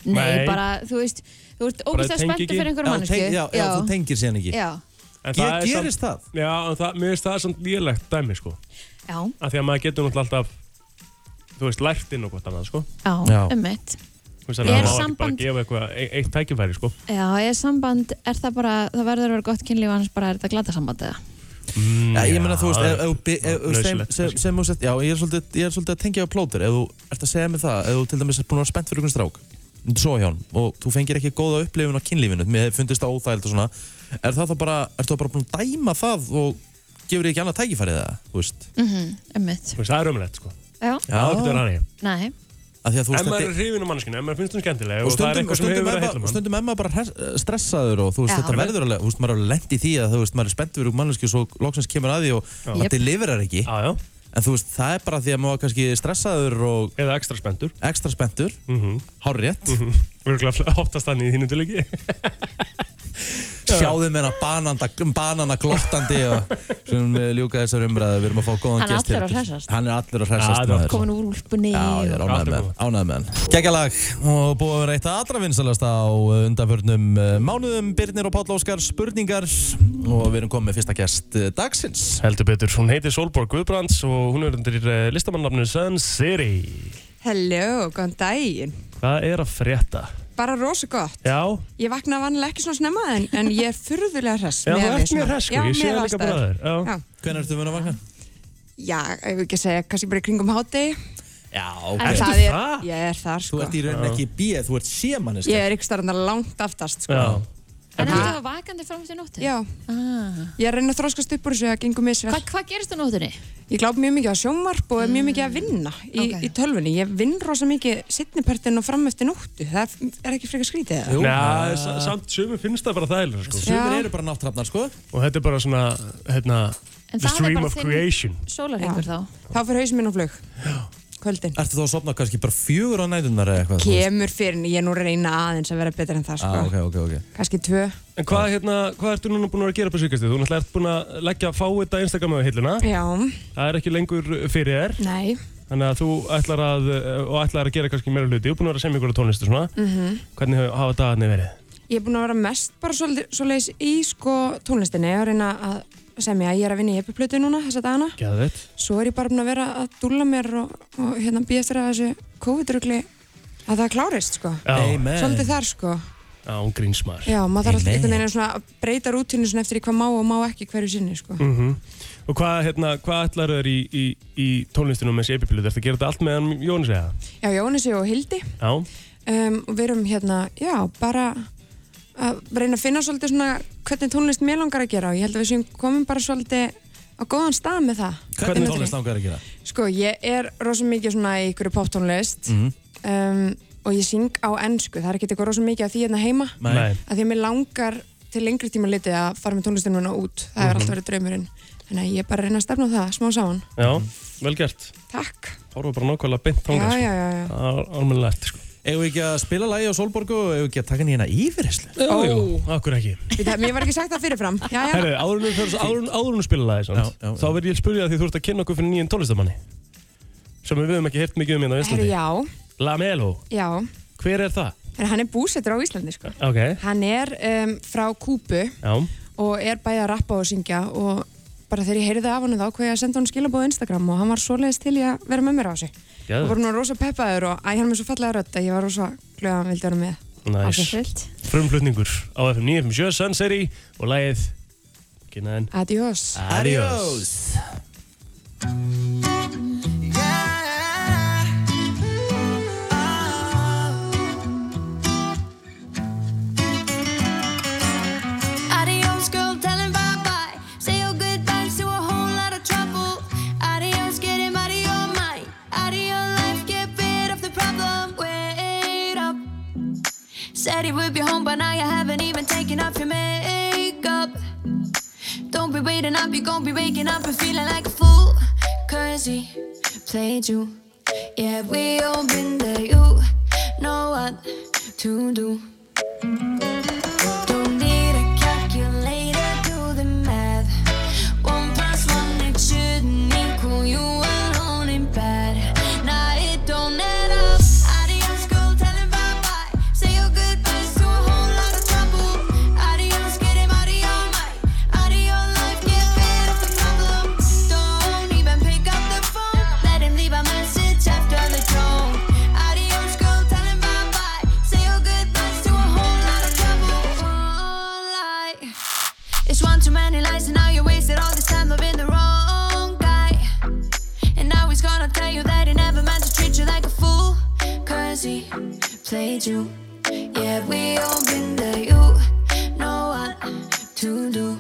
Er gott.
Er það að að er, það er?
Nei,
Nei.
bara, þú veist, þú ert
tengi
spenntur
ekki.
fyrir einhverjum
Já,
mannesku.
já, já, þú tengir síðan ekki
Já,
En
Ge
það er
Gerist það?
Já, en það, mér finnst það samt lélegt dæmi sko
já,
Af því að maður getur náttúrulega alltaf Þú veist, lært inn og hvort annað sko
já,
Já.
um mitt.
Þú veist, þannig
Er
að ekki bara
samband-
að gefa eitthvað e- eitt tækifæri sko
Já, ég samband, er það bara, það verður að vera gott kynlíf annars bara er þetta glata samband eða?
mm,
Já, ég meina, þú veist, ef- ef þú by- ef- ef- sem, þú sett, já, ég er svolítið, ég er að tengja á plótur, ef þú ert að segja mig það, ef þú til dæmis er búin að vera spennt fyrir einhvern strák, svo hjá hann, og þú fengir ekki góða upplifun á kynlífinu, mér fundist það óþægild og svona, er það þá bara, ertu þá bara búin að dæma það og gefur þér ekki annað tækifærið það, þú veist?
Mhm, um mitt.
Þú veist, það er umrætt sko.
Já,
Það getur verið hannig
nei,
Að því að veist,
maður
þetta
er hrifin um manneskinu, ef maður finnst hún skemmtileg
og
og, það er
stundum, og
eitthvað sem
stundum,
hefur verið
er
að
maður-
heilla
og
mann
stundum er maður bara stressaður og þú veist,
Já.
þetta verður alveg, þú veist, maður er alveg lent í því að þú veist, maður er spennt fyrir manneski og svo loksins kemur að því og maður
Jep.
deliverar ekki.
Já, já,
en þú veist, það er bara því að maður kannski stressaður og
eða ekstra spenntur.
Ekstra spenntur.
Mm -hmm.
hárrétt,
Örgulega oftast þannig í þínu tilöki
sjáðu hana bananda, banana glottandi og sem við ljúka þessar umræðu við erum að fá góðan
Hann
gest
að hressast.
hann er allur að
Já,
hressast
er
komin úr úlpunni
Já, ég er
og...
ánægð með hann. Gekkjalag og búið að vera eitt að allra vinsalast á undanförnum eh, mánuðum Birnir og Páll Óskar spurningar og við erum komið með fyrsta gest eh, dagsins
Heldur betur, hún heitir Solborg Guðbrands og hún er undir uh, listamannafninu Sun City
Hello, góðan daginn.
Hvað er að frétta?
Bara rosa gott.
Já,
Ég vakna vanlega ekki svona snemma en, en ég er furðulega hress.
já þú ert mjög hress sko, ég sé það líka Já.
Hvernig ertu vera að vakna?
Já, ef við ekki segja, kannski bara í kringum hátegi.
Já,
En
En það er,
það?
ég er þar
Þú
sko.
ert í rauninni ekki bíð, þú ert sémanniska
Ég er ykkur starfandi langt aftast sko.
já.
En það vakandi fram til nóttu?
Já,
Ah.
ég er reyna að þróskast upp úr þessu að gengum misvel.
Hva, hvað gerist á nóttunni?
Ég gláp mjög mikið á sjónvarp og er mjög mikið að vinna í,
Ok.
í tölvunni. Ég vinn rosa mikið sittnipartin og fram eftir nóttu. Það er, er ekki frekar skrítið það?
Nei, sa- samt sumir finnst það bara þægilega sko.
Já.
Sumir eru bara náttrafnar, sko
Og þetta er bara svona, hérna,
En
the
það er
stream
bara
of
þinn-
creation
Sólarhengur þá.
Þá fyrir hausinn minn á flug. Kvöldin.
Ertu þá að sopna kannski bara fjögur á nætunar eða eitthvað?
Kemur fyrir, ég er nú að reyna aðeins að vera betur en það sko.
Ah, ok, ok, ok
Kannski tvö.
En hvað, hérna, hvað ertu núna búin að vera að gera på síkastið? Þú náttúrulega ert búin að leggja fá þetta Instagram á hilluna
Já,
Það er ekki lengur fyrir þér
nei.
Þannig að þú ætlar að, og ætlar að gera kannski meira hluti. Þú er búin að vera að semja ykkur á tónlistu svona.
Mhm.
Hvernig hafa- hafa dagarnir verið?
Ég er búin að vera mest bara svolítið, svolítið í sko tónlistinni að reyna að semja. Ég er að vinna í epiplötu núna þessa dagana.
Gæðveit.
Svo er ég bara að vera að dúlla mér og, og hérna býja eftir að þessu COVID-rugli að það klárist sko.
Amen.
Svolítið þar sko.
grínsmar.
Já, maður þarf alltaf einhvern veginn svona að breyta svona eftir hvað má og má ekki hverju sinni sko.
Mm Og hvað, hérna, hvað ætlar þér í, í, í tónlistinu með þessi epipilu? Þetta gera þetta allt með hann Jónis eða?
Já, Jónisi og Hildi
Já.
um, og við erum hérna, já, bara að reyna að finna svolítið svona hvernig tónlist mér langar að gera og ég held að við séum komum bara svolítið á góðan stað með það.
Hvernig tónlist langar að gera?
Sko, ég er rosa mikið svona í ykkur poptónlist
Mhm.
um, og ég syng á ennsku, það er ekki eitthvað rosa mikið af því hérna heima
Nei.
að því að mér langar til lengri tíma litið að fara með tónlistinu hérna út það hefur alltaf verið draumurinn þannig að ég er bara að reyna að stefna það, smá saman
Já, vel gert.
Takk
Hóruðu
Eigum við ekki að spila lagi á Solborgu og eigum við ekki að taka nýjana yfirherslu?
Jú, jú, akkur ekki.
Mér var ekki sagt það fyrirfram Já, já,
Herru, áður við spila lagi, þá verð ég að spyrja því þú ert að kynna okkur fyrir nýjum tónlistamanni. Sem við höfum ekki heyrt mikið um hérna á Íslandi.
já,
Lamelo,
já
hver er það?
Herri, Hann er búsettur á Íslandi sko.
Ok,
Hann er um, frá Kúbu
já,
og er bæði að rappa og syngja og bara þegar ég heyrði af hann þá hvað ég að senda hann skilabóð á Instagram og hann var svoleiðis til ég að vera með mér á þessu og
gæður.
voru nú rosa peppaður og æ, hann er með svo fallega rödd að ég var rosa glöð að hann vildi vera með
Næs.
Ákveðsvilt.
Frumflutningur á FM 957 Sun City og Kynnaðin
Adiós
Adiós
Said he would be home, but now you haven't even taken off your makeup. Don't be waiting up, you're gonna be waking up and feeling like a fool. Cause he played you. Yeah, we all been there. You know what to do. Played you. Yeah, we all been there. You know what to do.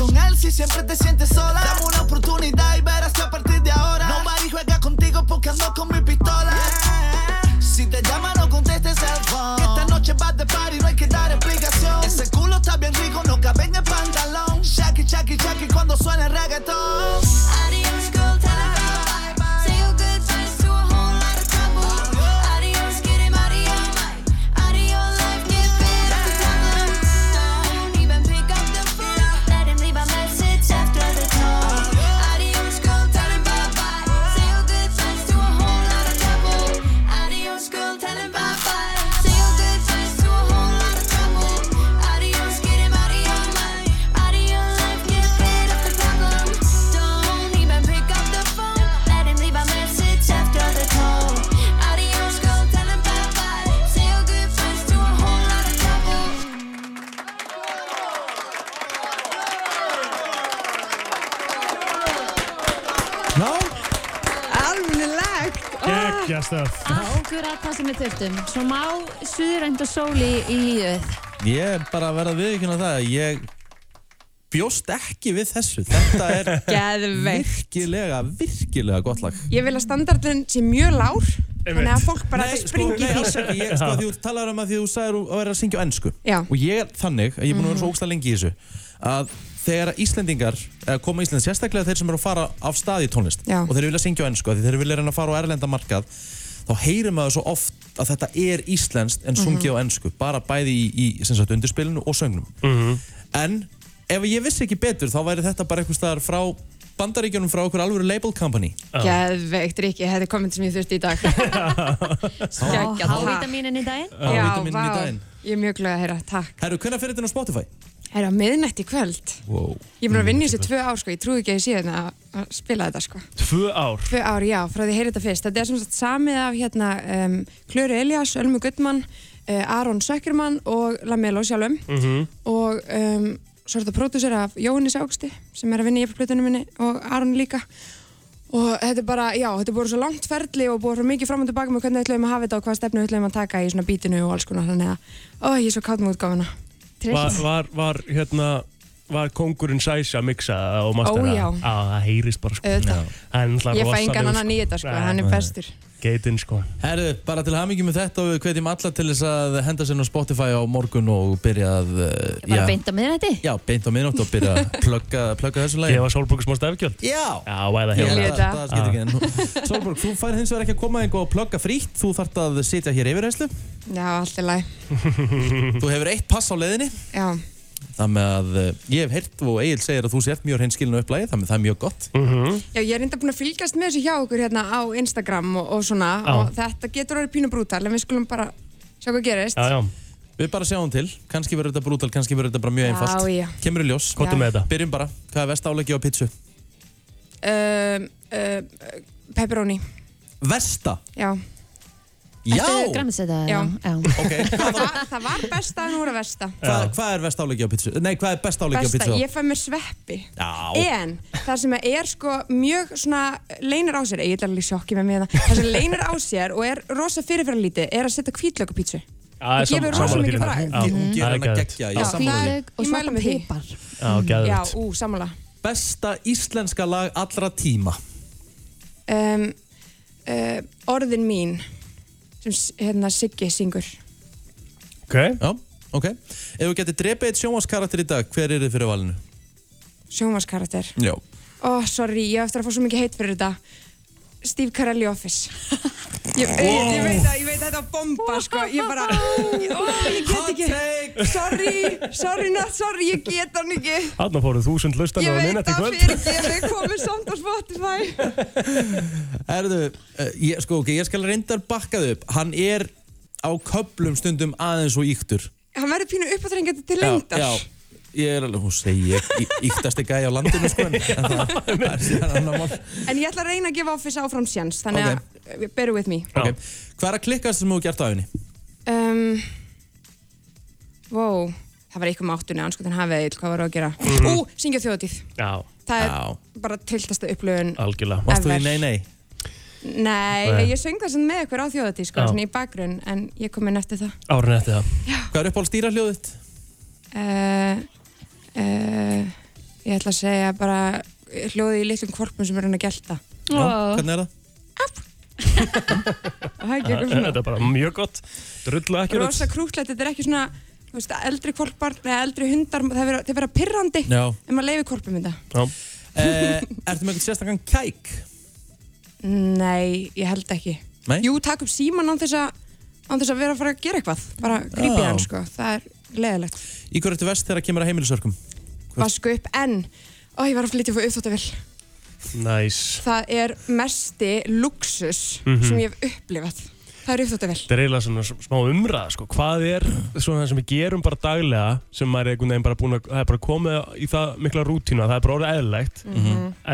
Con él si siempre te sientes sola. Dame una oportunidad y verás que a partir de ahora Nobody juega contigo porque ando con mi pistola. Si te llama no contestes el phone. Esta noche vas de party no hay que dar explicación. Ese culo está bien rico, no cabe en el pantalón. Shaki, shaki, shaki cuando suena el reggaetón
Akkurat það sem við þurftum. Svo má suðrænt og sól í, í lífið.
ég er bara að verða viðkynna það Ég bjóst ekki við þessu Þetta er virkilega, virkilega gott lag
Ég vil að standardin sé mjög lár þannig að fólk bara
Nei, sko,
springi
nei,
í
ekki, ég, sko, því þú talar um að því þú sagðir að vera að syngja á ennsku
Já.
og ég er þannig, að ég er búin að vera
Mhm.
svo ógstlega lengi í þessu að þegar að Íslendingar eða koma Ísland, sérstaklega þeir sem eru að fara af stað í tónlist
Já.
og þeir vilja syngja á ennsku, því þeir vilja reyna að fara á erlenda markað þá heyrir maður svo oft að þetta er íslenskt en sungið á ennsku bara bæði í, í sem sagt, undirspilinu og söngnum. En ef ég vissi ekki betur þá væri þetta bara eitthvað staðar frá bandaríkjunum frá okkur alvöru label company.
Geðveikt, Rikki, þetta er komment sem ég þurfti í dag.
Hávitamínin í daginn?
Já,
Hávítamínin í daginn.
ég er mjög glöð að heyra, takk.
Herru, hvernig fyrir þetta á Spotify?
Það er á miðnætti í kvöld?
Wow.
Ég er búin að vinna í þessu tvö ár, sko, ég trúi ekki að ég sé þetta að- að spila þetta, sko.
Tvö ár?
Tvö ár, já, frá því að heyra þetta fyrst. Þetta er sem sagt samið af hérna um, Klöru Elias, Ölmu Guttmann uh, Aron Sökkermann og Lamelo sjálfum.
Mhm.
og um, svo er þetta pródúsir af Jóhannes Ágsti sem er að vinna í yfirflutunum minni og Aron líka. Og þetta er bara, já, þetta er búin svo langt ferli og búin svo mikið fram og tilbaka með hvernig við ætlum að hafa þetta og hvað stefnu við ætlum að taka í svona bítinu og alls konar þannig að, ó, ég er svo kátt með útgáfuna
var, var, var, hérna Var kongurinn Sæsja miksað og mastera?
Ó, já.
Á, það heyrist bara sko.
Auðvitað.
Hann er náttúrulega
Ég fæ engan
rosalegur,
annan í þetta, sko, hann er bestur
Geitinn sko.
Herru, bara til hamingi með þetta og við hvetjum alla til þess að henda sér á Spotify á morgun og byrja að uh,
Bara beint á miðnætti?
Já, beint á minnótt og byrja að plugga, plugga þessu lagi.
Gefa Sólborg smá stefgjöld
Já.
Já, væða
Ég en Solborg, þú fær hins vegar ekki að koma einhver og plugga frítt. Þú þarft að sitja hér yfirheyslu
Já, allt er læg
Þú hefur eitt pass á leiðinni.
Já,
Það með að uh, ég hef heyrt og Egil segir að þú sért mjög hreinskilinu upplægi Það með það er mjög gott
Mhm.
Já, ég er enda búin að fylgjast með þessu hjá okkur hérna á Instagram og, og svona
Já.
og þetta getur orðið pínu brútal en við skulum bara sjá hvað gerist.
Já, já,
Við bara sjáum til, kannski verður þetta brútal, kannski verður þetta bara mjög einfalt
já.
Kemur í ljós
kottu með þetta
Byrjum bara, hvað er vest áleggi á pizzu?
Um, uh, pepperoni,
Vesta?
já.
Já!
Ertu græmitseta?
Já.
já.
Ok,
Það var, það var besta en nú er það versta.
hvað, hvað er vest áleggi á pizzu? Nei, hvað er best áleggi á
Besta,
pizzu?
ég fæ mér sveppi.
Já,
En það sem er sko mjög svona leynir á sér, ég er alveg í sjokki með mig það, það sem leynir á sér og er rosa fyrirfyrirlítið er að setja kvítlöku pítsu.
Já,
Það gefur rosa mikið.
Já,
hún
það
gerir
er
hann að gegja,
Já,
því
Hvítlaug og
mæli
svartan
með því.
pipar
Já,
Já, ú, sammála.
Besta íslenska lag allra tíma
um, uh, orðin mín sem hérna Siggi syngur.
Ok,
Já, ok. Ef þú getur drepið eitt sjónvaskarakter í dag, hver er þið fyrir valinu?
sjónvarskarakter
Já.
Ó, sorry, ég á eftir að fá svo mikið heit fyrir þetta Steve Carell í Office. Ég, ég, ég veit að ég veit að þetta er bomba sko, ég bara ég, ó, ég get ekki
take.
Sorry, sorry, not sorry, ég get hann ekki.
Þarna fóruð þúsund lustan
ég
á
veit
minnati
að
kvöld.
fyrir ekki við komum samt á Spotify.
Erðu, uh, ég, sko, ok, ég skal reyndar bakkað upp. Hann er á köplum stundum aðeins og íktur
hann verður pínu uppáþrengjandi til
Já,
lengdar.
já Ég er alveg, hún segi ég, í- íktasti gæi á landinu, sko En en það það er síðan annar mál
en ég ætla að reyna að gefa Office áfram sjans þannig að uh, bear with me
Já.
Ok, hvað er að klikkast sem þú gert á henni?
Um, wow, það var eitthvað með áttunni, anskotin hafið eil, hvað var að gera? Ú, syngja þjóðatíð.
Já,
Það er
Já.
bara trilltasta upplöfun.
algjörlega
Varstu
Ever.
því nei, nei?
Nei,
Nei.
ég söng það sem með ykkur á þjóðatíð, sko,
Já.
svona í bakgrunn, en ég kom inn eftir það.
Árin eftir það
Hvað er upp á stýrahljóðið?
Uh, uh, ég ætla að segja bara hljóði í litlum kvorpum sem er hann að gelta.
Já, hvernig er það?
Það er ekki eitthvað svona.
Þetta er bara mjög gott Drullu ekki
Rosa krútlegt, þetta er ekki svona, þú veist, eldri kvorpar, eða eldri hundar, það vera, það vera pirrandi
Já
ef maður leiði kvorpum þetta.
Já,
eh, Ertu með eitthvað sérstakann kæk?
Nei, ég held ekki.
Nei?
Jú, takk upp síman án þess að án þess að vera að fara að gera eitthvað. Bara grípið hann, sko. Það er leðilegt.
Í hverju ertu vest þegar kemur að heimilisörkum?
Vasku upp en, ó, ég var að flytja fyrir uppþóttavill.
næs
Það er mesti luxus sem ég hef upplifað. Það er uppþóttavill.
Þetta er eiginlega svona smá umræða sko. Hvað er svona það sem við gerum bara daglega sem maður er einhvern veginn bara búin að það er bara komið í það mikla rútína það er bara orðið eðlilegt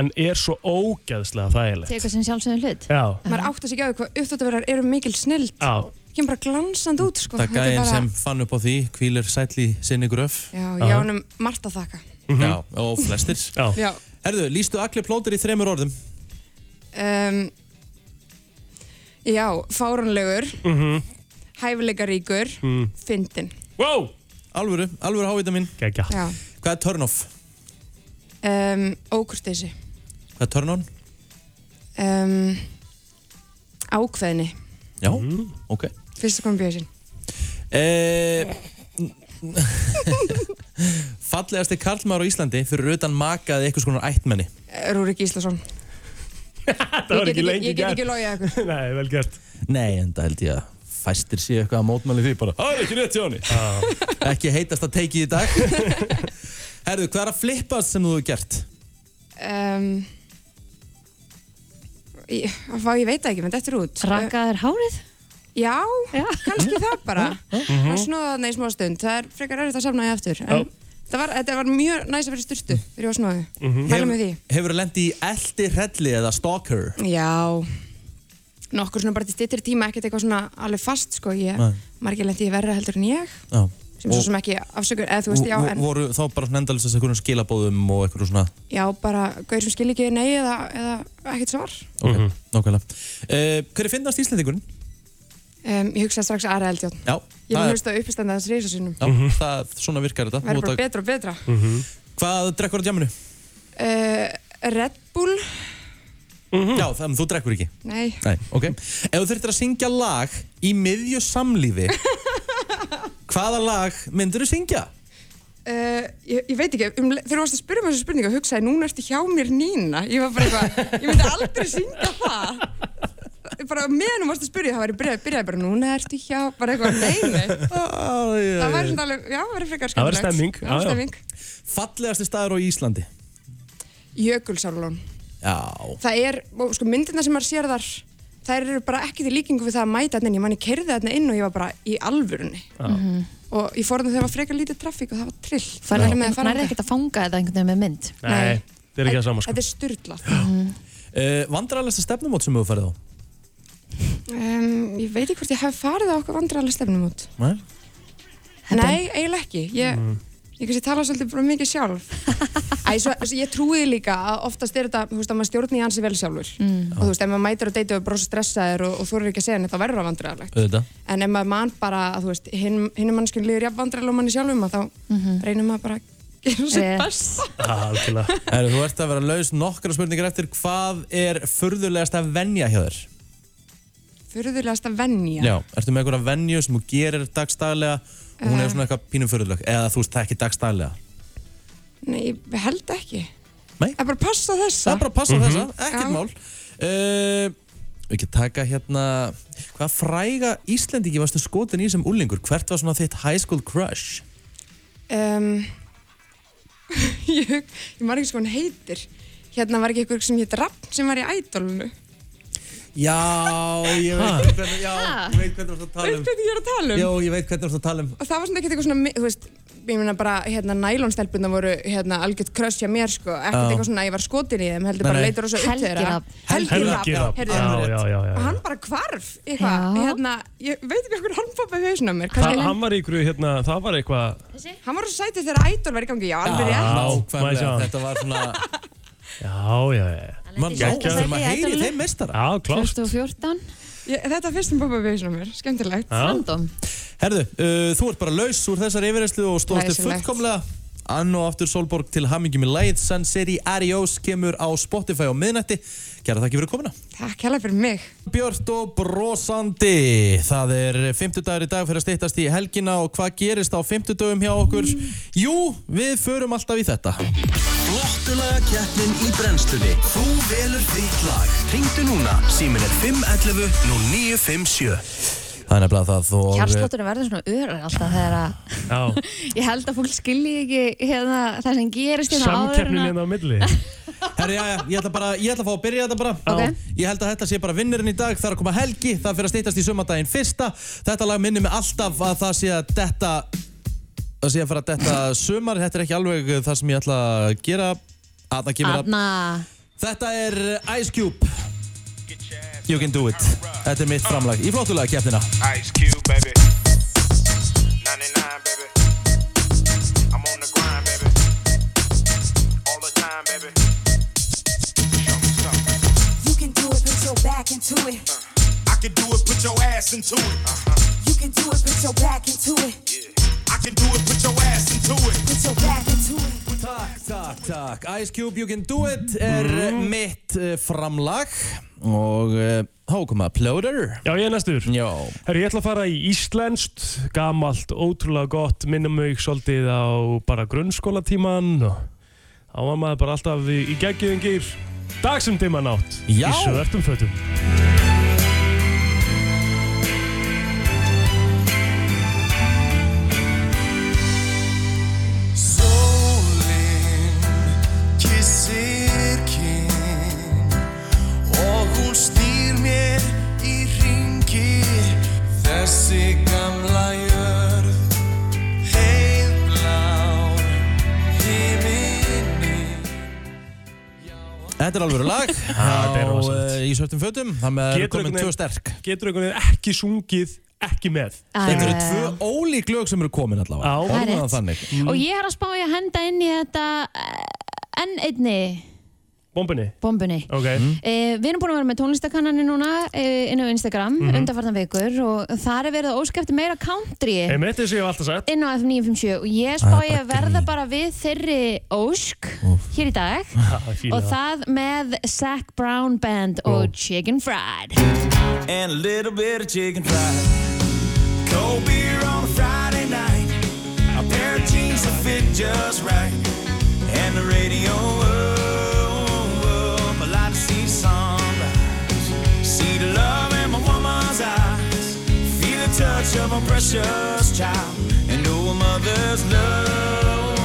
en er svo ógeðslega þægilegt
Tekur sem sjálfsögum hlut
Já,
Maður átt að segja á því hvað uppþóttavillar eru mikil snild.
já,
Kemur bara glansand út, sko.
Það
Þetta er
gæðin
bara-
sem fann upp á því Hvílir sæll í sinni gröf
Já, ég
Aha.
ánum margt að þakka.
Já, og flestir
já,
Já.
Herðu, lístu allir plótir í þremur orðum
Um, já, fáránlegur,
mhm,
hæfileikaríkur,
mm.
fyndin.
Wow,
Alvöru, alvöru hávita mín
geggja
Já.
Hvað er turn off?
Um, ókurteysi.
Hvað er turn on?
Um, ákveðni.
Já, ok
Fyrsta kombíðasinn.
Eh, Fallegasti karlmaður á Íslandi fyrir utan makaði eitthvað skonar ættmenni
Rúrik Íslason.
Það var
Ég
ekki lengi
Ég get ekki
gert.
logið ykkur.
Nei, vel gert.
Nei, en það held ég að fæstir sé eitthvað að mótmæli því bara Það er ekki rétt hjá henni Ekki heitast að teiki í dag Herðu, hvað er að flippast sem þú hefur gert?
Um, ég, fá, ég veit ekki, menn þetta er út.
Rakaðir hárið?
Já,
Já.
kannski það bara. Það snúða þarna í smá stund. Það er frekar erfitt að safna ég aftur. En það var, þetta var mjög næst að vera styrtu þegar ég var snúðu. Mælum með því.
Hefur þú lendið í eldi hrelli eða stalker?
Já, nokkur svona bara til stittir tíma, ekkert eitthvað svona alveg fast, sko. Ég, margir lendi í verra heldur en ég,
Já
sem svo sem ekki afsökur, eða þú veist, já, en
Voru þá bara svona endalist þessi einhverjum skilabóðum og eitthvað svona
já, bara gauður sem skil ekki nei eða, eða ekkert svar.
Ok, nákvæmlega uh, Hver er finnast Íslandingurinn?
Um, ég hugsaði strax Ari Eldjón.
Já,
Ég
það
vil
er,
hlusta uppistandaðans reysasunum.
já það, svona virkar þetta
Verður bara
að-
betra og betra.
Hvað drekkur á djáminu?
Uh, Red Bull,
Já, þannig þú drekkur ekki
nei,
Nei, ok Ef þú þurftir að syngja lag í miðju samlífi Hvaða lag myndir þú syngja?
uh, ég, ég veit ekki, um, þegar þú varst að spyrja mér þessu spurningu, hugsaði, núna ertu hjá mér Nína. Ég var bara eitthvað, ég myndi aldrei syngja það. Bara meðan þú varst að spyrja, það væri byrjaði, byrjaði bara, núna ertu hjá, bara eitthvað, nei, nei. Það væri svona alveg, já, það væri frekar
Það væri
skemmtilegt.
stemming,
Já, stemming.
Fallegasti staður á Íslandi
Jökulsárlón.
Já
Það er, og sko myndirna sem maður sér þar, þær eru bara ekki til líkingu við það að mæta þarna inn. Ég man ég kerði þarna inn og ég var bara í alvörunni. Og ég fór þarna þegar það var frekar lítið traffík og það var trill. Með að fara
er ekkert að fanga þetta einhvern veginn með mynd.
Nei, það er ekki það sama sko.
Þetta er styrlað.
uh, Vandrarlegasta stefnumót sem þú farið á?
Um, ég veit ekki hvort ég hef farið á okkur vandrarlega stefnum út.
Nei
Nei, eiginlega ekki. Ég,
Mm.
ég kannski tala svolítið bara mikið sjálf. Æ, svo, svo, ég trúi líka að oftast er þetta, þú veist, að maður stjórni í hansi vel sjálfur. Og þú veist, ef maður mætir á deiti og er brosa stressaður og, og þú eru ekki að segja henni, þá verður það vandræðarlegt.
Auðvitað
En ef maður mann bara að, þú veist, hinn, hinn mannskjörn líður jafn vandræðarlega og manni sjálfum, að þá reynir maður bara að gera sér best.
Ert
að venja.
Já, ertu með einhverja venju sem þú gerir dagstaglega og hún er svona eitthvað pínum furðuleg eða þú veist það ekki dagstaglega
Nei, ég held ekki.
Nei.
Það er bara að passa
Það
þessa.
er bara að passa á þessa, ekkert
Já.
mál uh, Við ekki taka hérna Hvað fræga Íslendingi varstu skotin í sem úlingur? Hvert var svona þitt high school crush?
um, ég, ég ekki sko hann heitir hérna var ekki eitthvað sem hétt Rapp sem var í ædolunu
Já, ég veit hvernig, já, ég veit hvernig þú ert að tala
veit
um
hvað ég er að tala um
Já, ég veit hvernig þú ert að tala um
og það var svona ekkert eitthvað svona þú veist, ég meina bara hérna nælonstelpuna voru hérna algjört kröss hjá mér sko ekkert
Já.
eitthvað svona að ég var skotin í þeim heldur bara
nei.
leitur og svo upp þeirra
Helgirafn.
Helgirafn,
Helgirafn.
heyrðu.
Já, já, já, já.
og hann bara hvarf eitthvað,
Já.
hérna, ég veit ekki okkur hann poppaði hausinn á mér,
Þa,
kannski
hann var í ykkur, hérna, það var eitthvað
hann var svo sætið þegar ædol var í gangi, já, alveg rétt
ég
Nákvæmlega,
sjá?
þetta var svona
Já, já, já
Man, já,
Geggjað.
þurfum að heyri þeim meistara.
Já, klárt.
2014,
ég, þetta er fyrst sem poppaði hausinn á mér, skemmtilegt.
Já,
random.
Herðu, uh, þú ert bara laus úr þessari yfirreyslu og stóðst þig
Glæsilegt.
fullkomlega Ann og aftur Solborg til hammingi með lægið Sun City. Adios kemur á Spotify á miðnætti. Kæra þakki fyrir komuna.
Takk hella fyrir mig.
Björt og brosandi. Það er 50 dagur í dag fyrir að stýttast í helgina og hvað gerist á 50 dögum hjá okkur? Jú, við förum alltaf í þetta.
Flottulaga keppnin í brennslunni. Þú velur þitt lag. Ringdu núna, símin er 511 0957
Það er nefnilega það og
Hjarslátturinn verður svona örar alltaf þegar að
já.
Ég held að fólk skilji ekki hérna, það sem gerist hérna áður en
Samkeppnin
að
hérna á milli.
Herri, já, já, ég ætla bara, ég ætla að fá að byrja þetta bara.
Ok.
Ég held að þetta sé bara vinnurinn í dag Það er að koma helgi, það fyrir að stýttast í sumardaginn fyrsta. Þetta lag minnir mig alltaf að það sé að detta Það sé að fara að detta sumar. Þetta er ekki alveg það sem ég ætla að gera. Að það kemur að
Anna,
Þetta er Ice Cube You can do it Þetta er mitt framlag í flottulega keppnina
Ice Cube, baby. 99, baby. I'm on the grind, baby. All the time, baby. Show me something.
You can do it, put your back into it.
I can do it, put your ass into it.
You can do it, put your back into it.
I can do it, put your ass into it.
Put your back into it.
Takk, takk takk Ice Cube You Can Do It er mm. mitt uh, framlag og uh, þá koma Plóter
Já, ég er næstur.
Já
Herru, ég ætla að fara í íslenskt, gamalt, ótrúlega gott, minnum mig svolítið á bara grunnskólatíman og þá var maður bara alltaf í, í geggjum gýr dag sem dimman átt
Já.
í svörtum fötum.
Þetta er alveg lag á,
rosalegt.
uh, í svörtum fötum Það með er komin tvö sterk
Getur einhvern veginn ekki sungið, ekki með.
Þetta eru tvö ólík lög sem eru komin allavega.
Það er rétt.
þannig
Og ég er að spá ég að henda inn í þetta uh, enn einni
Bombinni.
bombunni.
Ok.
Eh, við erum búin að vera með tónlistakannanir núna eh, inn á Instagram
Mhm.
undanfarnar vikur og það er verið að óska eftir meira country
Einmitt eins og ég hef alltaf sagt.
inn á F957 og ég spá ég að verða bara við þeirri ósk hér í dag og það með Zac Brown Band og Chicken Fried
and a little bit of chicken fried. Cold beer on a Friday night. A pair of jeans that fit just right. And the radio touch of a precious child. And know a mother's love.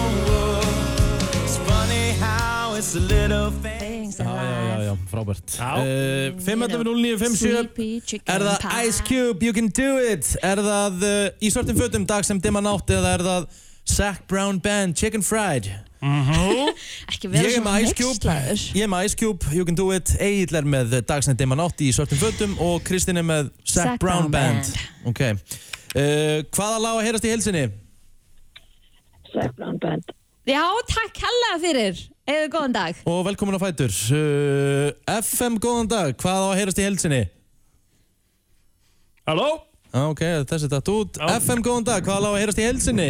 It's funny how it's the little things.
Já, já, já, já, frábært uh, 5.09.57
Sleepy Chicken
Er það. Ice Cube, You Can Do It Er það uh, í svartum fötum dag sem dimma nátt Eða er það Zac Brown Band, Chicken Fried
ekki vera
Ég er
svona
með Ice Cube.
neyslaður.
Ég er með Ice Cube, You Can Do It. Egil er með dag sem dimma nátt í svartum fötum Og Kristín er með Zac,
Zac
Brown,
Brown
Band, Ok. Uh, Hvaða lag að heyrast í helsinni?
Já, takk hella fyrir. Eða góðan dag.
Og velkomin á Fætur. Uh, FM, góðan dag, hvað á að heyrast í helsinni?
Halló?
Ah, Ok, þessi datt út
Já.
FM, góðan dag, hvað á að heyrast í helsinni?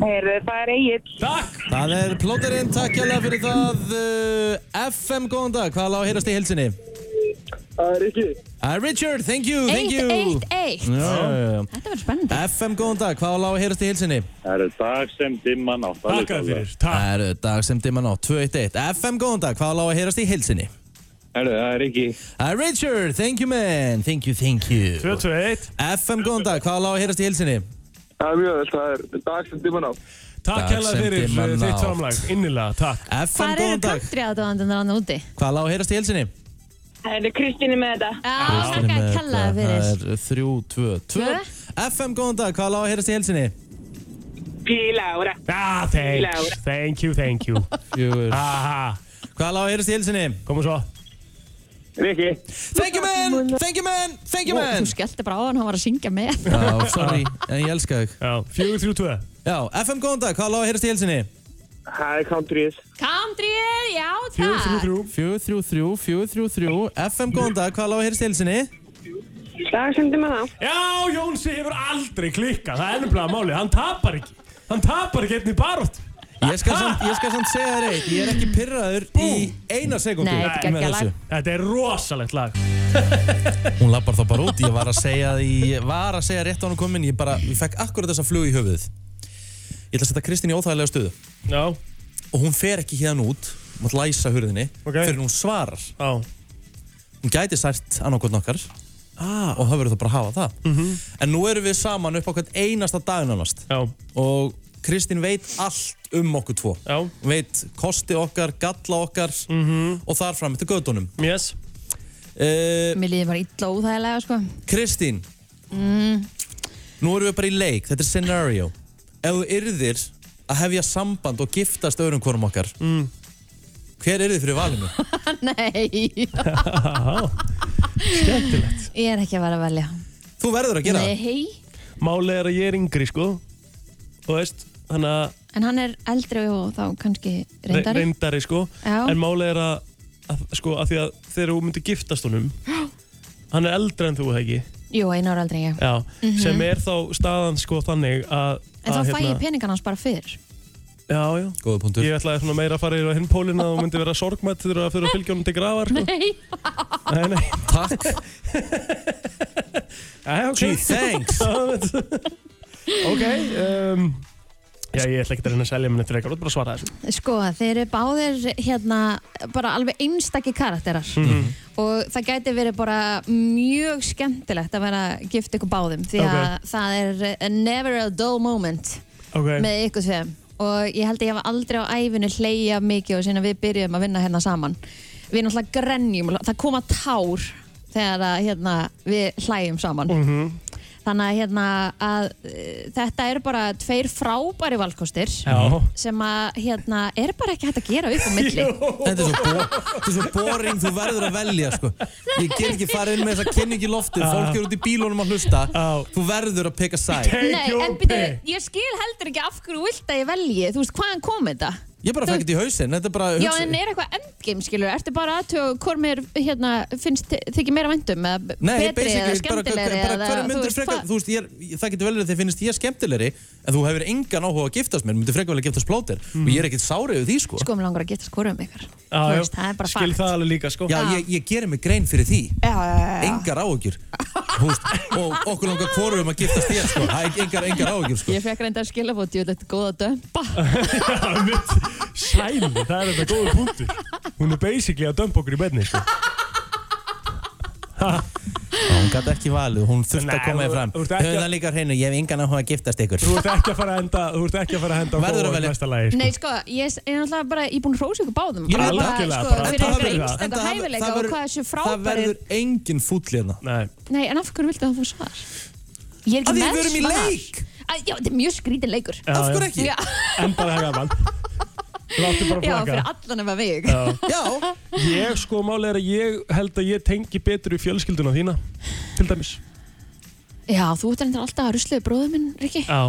Heyrðu, það er Egil.
Takk!
Það er plóterinn, takk hjá fyrir það uh, FM, góðan dag, hvað á að heyrast í helsinni?
Það er ekki.
Uh, Richard, thank you, thank you
1-1-1
Já, já, já.
Þetta verður spennandi
FM, góðan dag, hvað á að heyrast í helsinni?
Það er dag sem dimma nátt.
Takk að fyrir.
Það
Takk.
eru dag sem dimma nátt, 211 FM, góðan dag, hvað á að heyrast í helsinni?
Herru, það er ekki.
Uh, Richard, thank you man, thank you, thank you
2, 2, 1.
FM, góðan dag, hvað á að heyrast í helsinni?
Það er mjög vel, það er dag sem dimma nátt.
Takk
sem
fyrir uh, þitt framlag. Innilega, takk.
FM,
Hvað eru
góðan dag,
country aðdóðandur hann úti?
hvað á að heyrast í helsinni?
Heyrðu, Kristín er með þetta.
Já, takk að kella það fyrir
Það er þrjú, tvö, tvö
Tvö?
FM, góðan dag, hvað á að heyrast í helsinni?
Pílára.
Ah, thanks. Thank you, thank you.
Hvað á að heyrast í helsinni?
Komum svo.
Rikki.
Thank you man, thank you man, thank you man
Þú skellti bara á hann, hann var að syngja með
Já, sorry, en ég elska þig
Já, 4, 3, 2.
Já, FM, góðan dag, hvað á að heyrast í helsinni?
Það er countryið.
Countryið, já
4, 3,
takk
3.
Fjögur, þrjú, þrjú, fjögur, þrjú, þrjú FM, góðan dag, hvað á að heyrast í helsinni?
Dag sem dimma nátt.
Já, Jónsi hefur aldrei klikkað. Það er nefnilega málið. Hann tapar ekki. Hann tapar ekki einnig barótt.
Ég skal samt, ég skal samt segja þér eitt, ég er ekki pyrraður í eina sekundu
Nei, þetta er
með
geggjað lag.
Þetta er rosalegt lag.
Hún lappar þá bara út, ég var að segja því, ég var að segja rétt á hann komin, ég bara, ég fekk akkurat þessa flug í höfuðið. Ég ætla að setja Kristín í óþægilega stöðu
Já,
og hún fer ekki hérna út, mátt læsa hurðinni,
Ok.
fyrir hún svarar.
já.
Hún gæti sært annarkotn okkar ah. og það verður það bara að hafa það.
Mhm.
En nú erum við saman upp á hvern einasta dag nánast
Já,
og Kristín veit allt um okkur tvo.
já.
Hún veit kosti okkar, galla okkar
Mhm.
og þar fram eftir gödunum.
Yes.
Uh,
Mér líði bara illa óþægilega sko
Kristín,
mm.
nú erum við bara í leik, þetta er scenario. Ef þú yrðir að hefja samband og giftast öðrum hvorum okkar,
Mm.
hver yrðir fyrir valinu?
Nei,
skemmtilegt.
ég er ekki að vera að velja
Þú verður að gera það.
Nei,
Málið er að ég er yngri, sko. Og veist,
en hann er eldri og þá kannski
re-
reyndari
reyndari sko.
Já.
En málið er að, að, sko, að því að þegar þú myndir giftast honum, hann er eldri en þú, það ekki?
Jú, einu ára eldri ég
Já,
Mhm.
sem er þá staðan sko þannig að
En þá fæ ég peningan hans bara fyrr
Já, já.
Góða punktur.
Ég ætlaði svona meira að fara yfir á hinn pólinn að þú myndi vera sorgmætt þegar að fyrir að fylgja honum til grafar, sko.
Nei,
Nei, nei.
Takk.
Já, ok.
Gee, thanks.
ok, um, já, ég ætla ekki að reyna að selja minni frekar, þú ert bara að svara þessu.
sko, þeir eru báðir hérna bara alveg einstakki karakterar
Mhm.
og það gæti verið bara mjög skemmtilegt að vera gift ykkur báðum því að
Ok.
það er a never a dull moment
Ok.
með ykkur tveim og ég held að ég hef aldrei á æfinu hleyja mikið og síðan við byrjum að vinna hérna saman við náttúrulega grenjum, það koma tár þegar að, hérna, við hlæjum saman
Mhm.
Þannig að, hérna, að uh, þetta eru bara tveir frábæri valkostir
Já.
sem að hérna, er bara ekki hægt að gera upp á milli.
Þetta er svo, bo þetta er svo boring, þú verður að velja sko. Ég get ekki farið inn með þessa kynning í loftið. Fólk er út í bílunum að hlusta. Þú verður að peka sæ
Nei, en byrju, ég skil heldur ekki af hverju þú vilt að ég velji, þú veist, hvaðan kom þetta?
Ég bara fekk þetta í hausinn, þetta er bara
Já,
hugsa-
en er eitthvað endgame, skilur, ertu bara aðtöð hvort mér, hérna, finnst þykir meira væntum eða
Nei,
betri eða
basically, bara,
skemmtilegri
bara
eða,
hverju myndir
hvað-
þú veist, ég er, það getur vel verið að þið finnst ég skemmtilegri en þú hefur engan áhuga að giftast mér, myndir frekar vel að giftast plóter og ég er ekkit sárið við því, sko.
Sko, mér langar að geta skorum ykkur
Já,
Þú
já.
veist, það er bara
Skil
fakt.
það alveg líka, sko.
Já, ég, ég gerir mig grein fyrir því.
Já, já, já, já.
Engar að. Það er.
Ég að ég þetta góða
Sæli, það er þetta góður punktur. Hún er basically að dömpa okkur í benni, sko.
Hún gæti ekki valið, hún þurfti
Nei,
að koma þér fram.
að-
það líka á hreinu, ég hef engan áhuga að giftast ykkur.
Þú ert ekki að fara að henda, þú ert ekki að fara að henda á
Verður að
góða
velja.
sko.
Nei, sko, ég er náttúrulega bara, ég er búin að hrósa ykkur báðum
Ég það.
bara, sko,
bara-
fyrir
það
einstaka
það-
hæfileika
það
og
verður-
hvað þessu
Það
frábæri
verður engin fúll hérna.
Nei.
Nei, en af hverju viltu að þú svar? Ég er ekki
því
með
við erum í
svar
leik.
Að, Já, þetta er mjög skrítin leikur
Já,
Af hverju ekki?
En bara það gaman. Láttu bara
já
flaka.
fyrir allan ef að mig
Já.
Já,
Ég sko máli er að ég held að ég tengi betur í fjölskylduna þína Til dæmis
Já, þú ert endur alltaf að rusluði bróðum minn, Rikki
Já,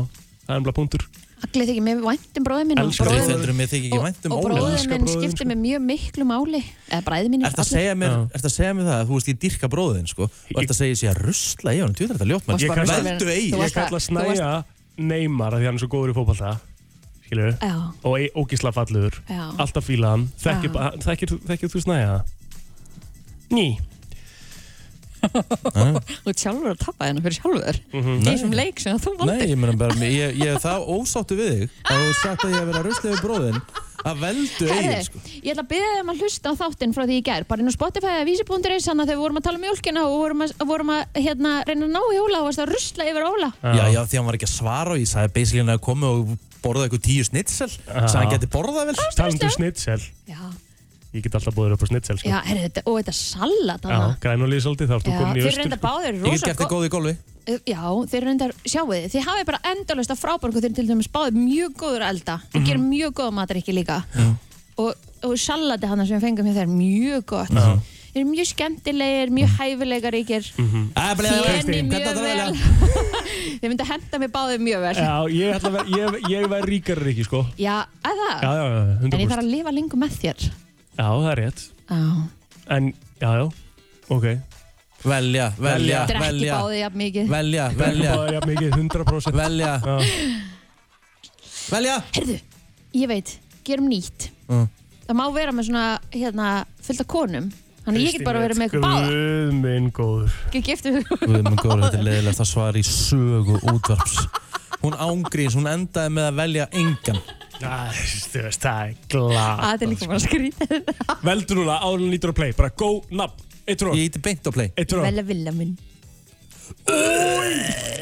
það er bara punktur
Allir þykir mér vænt um bróðum minn og
Elskar
bróðir-
Þau heldur mig þykir ekki
og-
vænt um
Og
Óla.
bróðum
Elskar
minn
bróður þinn,
skiptir
sko.
mig mjög miklu máli Eða bræði mínir
Ertu að segja mér, ertu að segja mér það að þú veist ég dyrka bróðin sko og ertu að segja ég sé að rusla í honum, þú veit þetta ljótt mann
Ég kalla-
Veldu eigi.
Þú
Ég
varst að-
kalla
þú varst-
snæja Neymar af því hann er svo góður í fótballta Skilur Og fallegur.
Já.
Alltaf fíla hann Þekkir þú snæja? Ný
Þú ert sjálfur að tappa hennar fyrir sjálfur.
Mhm.
Í þessum leik sem þú
Nei,
valdir
ég meina bara, ég, ég er það ósáttu við þig að þú sagt að ég hef verið að rusla við bróðin að veldu eigin sko.
ég ætla að byrja þeim að hlusta á þáttinn frá því ég ger bara inn á Spotify eða vísi.is þannig að þegar við vorum að tala um mjólkina og vorum að, vorum að hérna, reyna að ná í Óla og varst að rusla yfir Óla.
Já, já, því hann var ekki að svara og ég sagði basically hann að koma og borða eitthvað tíu snitsel sagði hann geti borðað vel.
Talandu snitsel.
Já,
Ég get alltaf búið upp á snitsel sko.
já herri, þetta, og þetta salat
Já,
þarna.
grænulíð svolítið Þá ertu komin í
þeir
austur
reynda
sko.
báðir
Ég get
rosa
gert þig góð í golfi
Uh, Já, þeir reyndar, sjáu þið, þið hafið bara endalust að frábæra þeir til dæmis báðir mjög góður að elda þeir
Mhm.
gerir mjög góða matarikki líka og, og salati hann sem við fengum hjá þeir mjög gott
Já.
þeir eru mjög skemmtilegir, mjög hæfileikaríkir
Æ, bleið,
þéni
Kristín, hvernig
mjög
þetta
vel
velja?
þeir myndi að henda mig báðir mjög vel
Já, ég ætla að vera Ég, ég verð ríkari ekki sko
Já, að það?
Já, já, já, 100%
En ég þarf að lifa lengur með þér
Já, það er rétt.
Já,
En, já, já, ok.
Velja, velja,
drekki
velja.
báðir jafn mikið.
Velja,
Velja
velja,
Báðir jafn mikið, 100%
velja.
Já.
Velja.
Herðu, ég veit, gerum nýtt.
Mm.
Það má vera með svona, hérna, fullt af konum. Þannig ég get bara verið með ykkur báða
Guð minn góður.
Við erum góður, þetta er leiðilegt að svara í sögu útvarps Hún ángríns, hún endaði með að velja engan.
Æ, Þú veist, það er glad
Það er líka bara skrítið
Veldu núna áður en lítur að play Bara go, nafn, eitt rók
Ég íti beint á play.
Eitt rók
Velja vilja minn.
I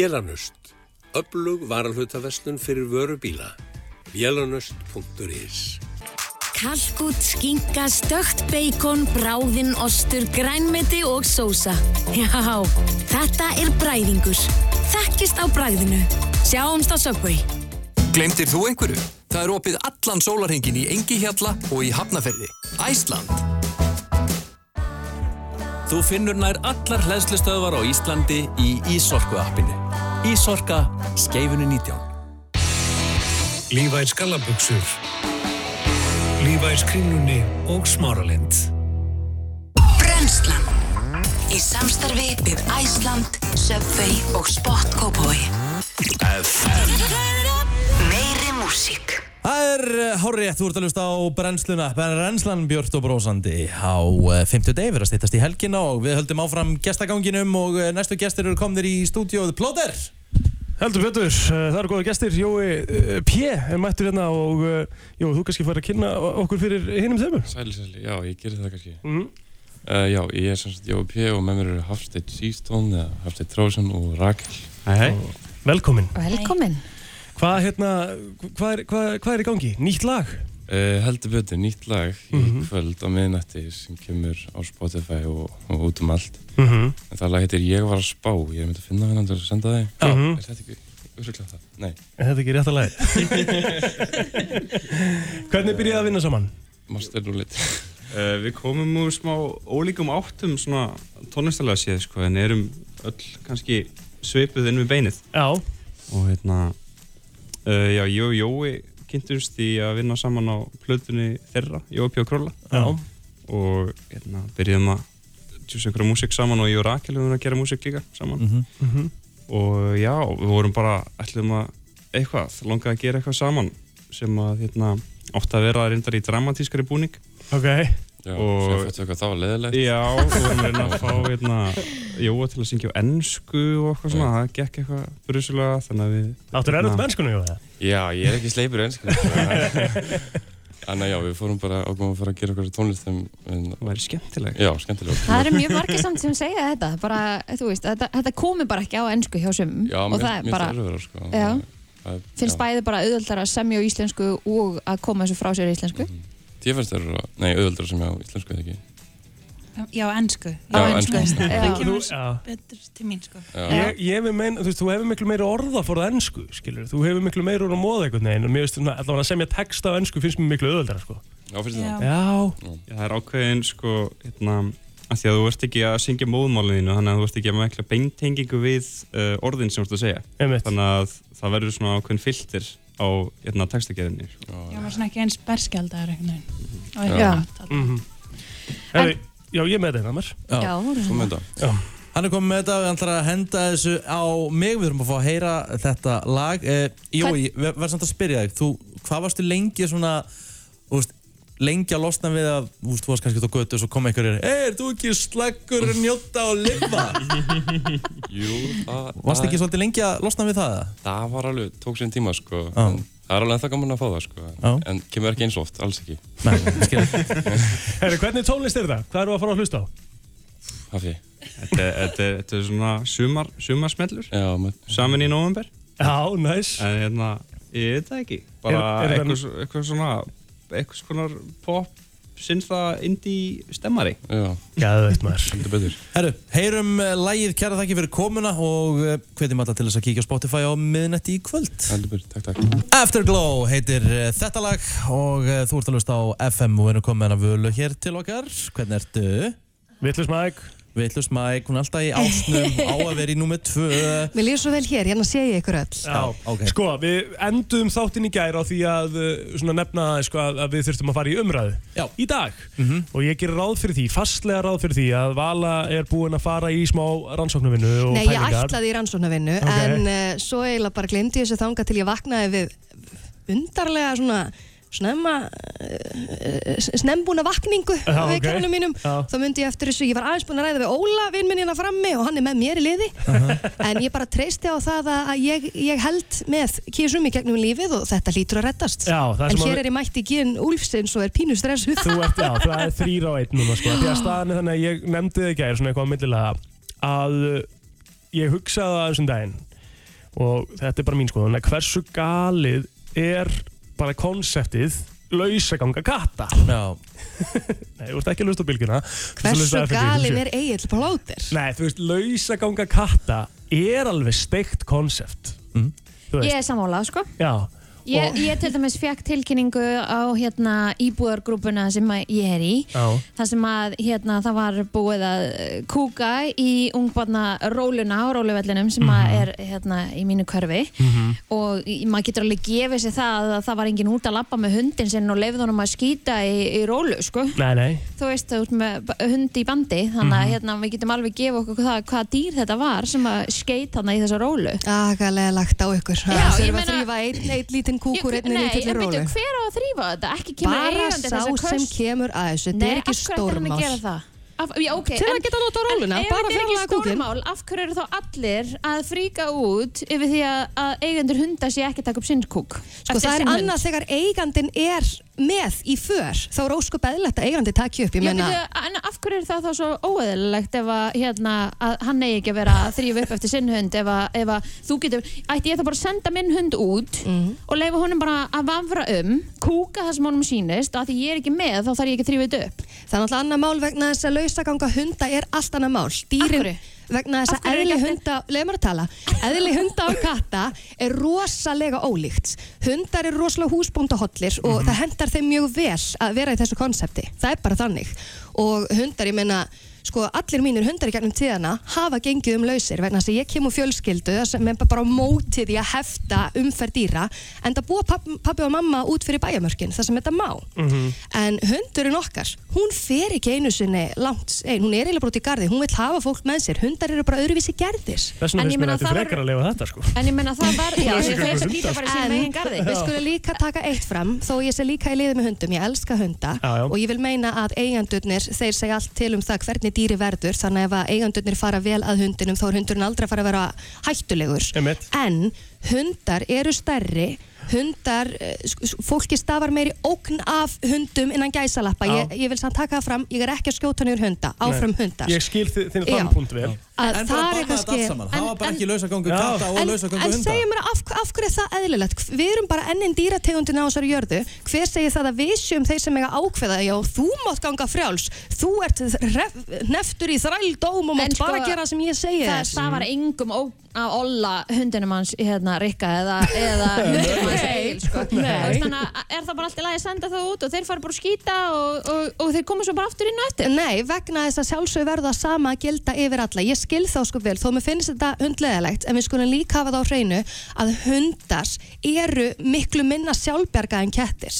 Vélanust. Öflug varalhutaverslun fyrir vöru bíla. Vélanust.is
Kalkút, skinka, stökt beikon, bráðinn, ostur, grænmeti og sósa. Já, þetta er bræðingur. Þekkist á bræðinu. Sjáumst á Subway.
Glemtir þú einhverju? Það er opið allan sólarhengin í Engihjalla og í Hafnaferði. Æsland. Þú finnur nær allar hlæðslustöðvar á Íslandi í Ísorku appinu. Ísorka, skeifunni 19.
Lífærs gallabuxur. Lífærs kringlunni og smáralind.
Brennslan. Í samstarfi við Æsland, Subway og Spot Cowboy. Meiri músík.
Það er hárið, þú ert að hlusta á brennsluna, brennslan Björn og Brósandi á eh, 50 degi, við erum að stýttast í helgina og við höldum áfram gestaganginum og eh, næstu gestir eru komnir í stúdíóð Plóter.
Heldur betur, eh, það eru góða gestir, Jói eh, P. er mættur hérna og eh, Jói, þú kannski fara að kynna okkur fyrir hinnum þeimur.
Sæli, sæli, já, ég gerir það kannski.
Mhm.
Uh, já, ég er sem sagt Jói P. og með mér eru Hafsteinn Sístón, eða Hafsteinn Tróðsson og Rakel.
Hei, hei. Velkomin.
Velkomin.
Hvað hérna, hvað er, hvað, hvað er í gangi? Nýtt lag?
Uh, heldur betur, nýtt lag í
Mhm.
kvöld á miðnætti sem kemur á Spotify og, og út um allt.
Mhm.
En það lag heitir Ég var að spá, ég myndi að finna hennan til að senda það.
Já. Mhm.
Er þetta ekki úrsöklega það? Nei.
Er þetta ekki rétt að lagi? Hvernig byrjaði að vinna saman?
Master Roulette.
Uh, við komum úr smá ólíkum áttum svona tónlistalega séð sko en erum öll kannski svipuð inn við beinið
Já
og hérna uh, já, ég og Jói kynntumst í að vinna saman á plötunni þeirra, Jói P. Króla
Já.
og hérna byrjuðum að tjúsa einhverja músík saman og ég og Rakel höfum að gera músík líka saman
Mhm.
Mhm.
og já, við vorum bara ætlum að eitthvað, langaði að gera eitthvað saman sem að hérna átti að vera reyndar í dramatískari búning
Ok.
Já, sem fættu eitthvað var leðilegt.
Já, og við vorum að reyna að fá hérna, Jóa til að syngja á ennsku og eitthvað svona, það gekk eitthvað brusulega þannig að við
Áttur erfitt með enskunni, Jói?
Já, ég er ekki sleipur enn, sko. Þannig að já, við fórum bara ákveðum að fara að gera okkur tónlist en... Það
væri skemmtileg.
Já, skemmtileg.
Það eru mjög margir samt sem segja þetta, bara, þú veist, þetta, þetta komi bara ekki á ennsku hjá sumum
Já,
og
mér
er bara,
það erfiðara, sko.
já,
Það er-
finnst
já.
bæði bara auðvöldar að semja á íslensku og að koma þessu frá sér í íslensku.
Ég finnst það eru, nei, auðvöldra sem ég á íslensku eða ekki.
Já, ennsku.
Já, ensku. ensku.
Það kemur
Já.
betur til mín, sko.
Ég, ég hef meina, þú veist, þú hefur miklu meira orða fór það ennsku, skilur, þú hefur miklu meira orða að móða einhvern veginn og mér veist allavega að semja texta á ennsku finnst mér miklu öðvöldara, sko.
Já, finnst
það?
Já.
Já, það er ákveðin sko, hérna, að því að þú ert ekki að syngja móðmálinu þannig að þú ert ekki að mekla beintengingu við uh, orðin sem þú ert að segja
Einmitt.
þannig að það verður svona ákveðin filter á hérna, textagerðinni.
Já, maður er svona ekki eins berskjaldar veginn. Á
Já.
nátt.
Mhm. Herri, já, ég er með þetta.
Já, voru
Þú með það.
Já.
Hann er komið með þetta, við ætlum að henda þessu á mig, við þurfum að fá að heyra þetta lag. Eh, Jói, verðum samt að spyrja þig, þú, hvað varstu lengi svona, þú veist, lengi að losna við að, þú veist, þú varst kannski út á götu og svo kom einhverjir, hey, er þú ekki slaggur njóta og lifa?
Jú, það...
Varstu ekki svolítið lengi að losna við það?
Það var alveg, tók sér tíma, sko.
Já.
En það er alveg ennþá gaman að fá það, sko.
Já.
En kemur ekki eins og oft, alls ekki.
Nei, skil.
Herri, hvernig tónlist er þetta? Hvað eru að fara að hlusta á?
Hafi.
Þetta, er- er- er svona sumar, sumarsmellur
Já, með...
saman í november
Já, næs
En hérna, veit það eitthvað, svona pop syns það indie stemmari
Já,
Gæðveitt maður
heldur betur.
Herru, heyrum uh, lagið kæra þakki fyrir komuna og uh, hvetjum alla til þess að kíkja á Spotify á miðnetti í kvöld.
Heldur takk, takk.
Afterglow heitir uh, þetta lag og uh, þú ert að hlusta á FM og við erum komið með hana völu hér til okkar. Hvernig ertu?
Vittlust Mike.
Vittlust Mike, hún er alltaf í ásnum, á að vera í númer tvö.
Mér líður svo vel hér, hérna sé ég ykkur öll.
Já,
ok.
Sko, við endum þáttinn í gær á því að uh, svona nefna sko, að, að við þurftum að fara í umræðu
Já.
í dag
Mhm.
og ég gerir ráð fyrir því, fastlega ráð fyrir því að Vala er búin að fara í smá rannsóknarvinnu og
Nei, ég
pælingar
ætlaði í rannsóknarvinnu
Ok.
en uh, svo eiginlega bara glemdi ég þessu þanga til ég vaknaði við undarlega svona snemma uh, snembúna vakningu
Já,
við
ok.
kærunum mínum
Já.
þá myndi ég eftir þessu, ég var aðeins búin að ræða við Óla vinn minn hérna frammi og hann er með mér í liði en ég bara treysti á það að ég, ég held með kísum í gegnum lífið og þetta lítur að reddast
Já, það
en hér
við-
er ég mætt í gíðin Úlfsins og er pínu stressuð
Þú ert, já, það er þrýr á einn núna sko. því að staðan er þannig að ég nefndi þig í gær svona eitthvað á millilega að uh, ég hugsaði að þessum daginn og þetta er bara mín að hversu galið er bara konseptið lausaganga katta.
Já.
Nei, þú ert ekki að lusta á bylgjuna.
Hversu galin er Egil Plóter?
Nei, þú veist, lausaganga katta er alveg steikt konsept. Mm.
Ég er sammálað, sko.
Já,
Ég, ég til dæmis fekk tilkynningu á hérna, íbúðargrúpuna sem ég er í. Þar sem að hérna, það var búið að eh, kúka í ungbarna róluna á róluvellinum sem að er hérna, í mínu hverfi. Og í- maður getur alveg gefið sér það að það var enginn út að labba með hundin sinn og lefði honum að skýta í, í rólu sko.
nei, nei.
Þú veist, þú ert með b- hund í bandi þannig að hérna, við getum alveg gefið okkur það hvaða dýr þetta var sem að skeit þarna í þessa rólu.
Agalega lagt á ykkur.
Já,
Það
ég
þurfa að þrýfa einn ein lítinn kúkur einn
Nei,
lítilli
en
rólu
byrju, hver á að þrýfa þetta? Ekki kemur
Bara
eigandi
sá
þessa
sem
köst
kemur að þessu, þetta
Nei,
er ekki
af hverju ætti hann að gera það? Af, já, okay,
Til að
en-
geta notað róluna,
en
bara
ekki
kúkinn.
stórmál, af hverju eru þá allir að fríka út yfir því að, að eigendur hunda sé ekki að taka upp sinn kúk?
Sko það er annað þegar eigandin er með í för þá er óskup eðlilegt að eigandi taki upp ég
en af hverju er það þá svo óeðlilegt ef að, hérna, að hann eigi ekki að vera að þrýfa upp eftir sinn hund ef að, ef að þú getur, ætti ég þá bara að senda minn hund út
Mhm.
og leifa honum bara að vafra um kúka það sem honum sýnist og að því ég er ekki með þá þarf ég ekki að þrýfa þetta upp.
Er náttúrulega annað mál vegna þess að lausaganga hunda er allt annað mál. Dýrin vegna þess að
er
eðli hunda leið mér að tala, eðli hunda og katta er rosalega ólíkt. Hundar eru rosalega húsbóndahollir og það hendar þeim mjög vel að vera í þessu konsepti, það er bara þannig. Og hundar, ég meina sko allir mínir hundar í gegnum tíðana hafa gengið um lausir vegna þess að ég kem úr fjölskyldu sem er bara á móti því að hefta umferð dýra en það búa pappi, pappi og mamma út fyrir bæjamörkin þar sem þetta má. En hundurinn okkar, hún fer ekki einu sinni langt ein, hún er eiginlega út í garði, hún vil hafa fólk með sér hundar eru bara öðruvísi gerðis
Þess vegna
En ég
finnst mér að þetta
það
frekar að lifa þetta sko.
En ég menna það var, já,
svo
þeir skýta bara í sínum
En
eigin garði.
við skulum líka taka eitt fram þó ég sé líka í liði með hundum, ég elska hunda
Já, já.
og ég vil meina að eigandurnir þeir segja allt til um það hvernig dýri verður þannig ef að eigandurnir fara vel að hundinum þá er hundurinn aldrei að fara að vera hættulegur
Einmitt.
en hundar eru stærri hundar, eh, fólki stafar meiri ógn af hundum innan gæsalappa ég, ég vil samt taka það fram, ég er ekki að skjóta niður hunda áfram
Nei.
hundar
Ég skil þi- þinn
Já.
þann punkt vel
að
En
það er kannski
allt saman. Það var bara ekki lausagangu
Já.
katta og
en,
lausagangu
en
hunda.
segja mér af, af hverju er það eðlilegt? Við erum bara ennin dýrategundin á þessari jörðu. Hver segir það að við séum þeir sem eiga ákveða? Já, þú mátt ganga frjáls. Þú ert href- hneftur í þrældóm og mátt
En sko,
bara gera sem ég segi.
Það
þér.
stafar engum ó- að olla hundinum hans hérna Rikka eða, eða hundinum hans Egil sko. Er það bara alltaf lægi að senda það út og þeir fara bara að skýta og, og, og þeir koma svo bara aftur inn á eftir?
Nei, vegna þess að sjálfsög verða það sama að gilda yfir alla. Ég skil þá sko vel, þó mér finnst þetta hundleðilegt, en við skulum líka hafa það á hreinu að hundar eru miklu minna sjálfbjarga en kettir.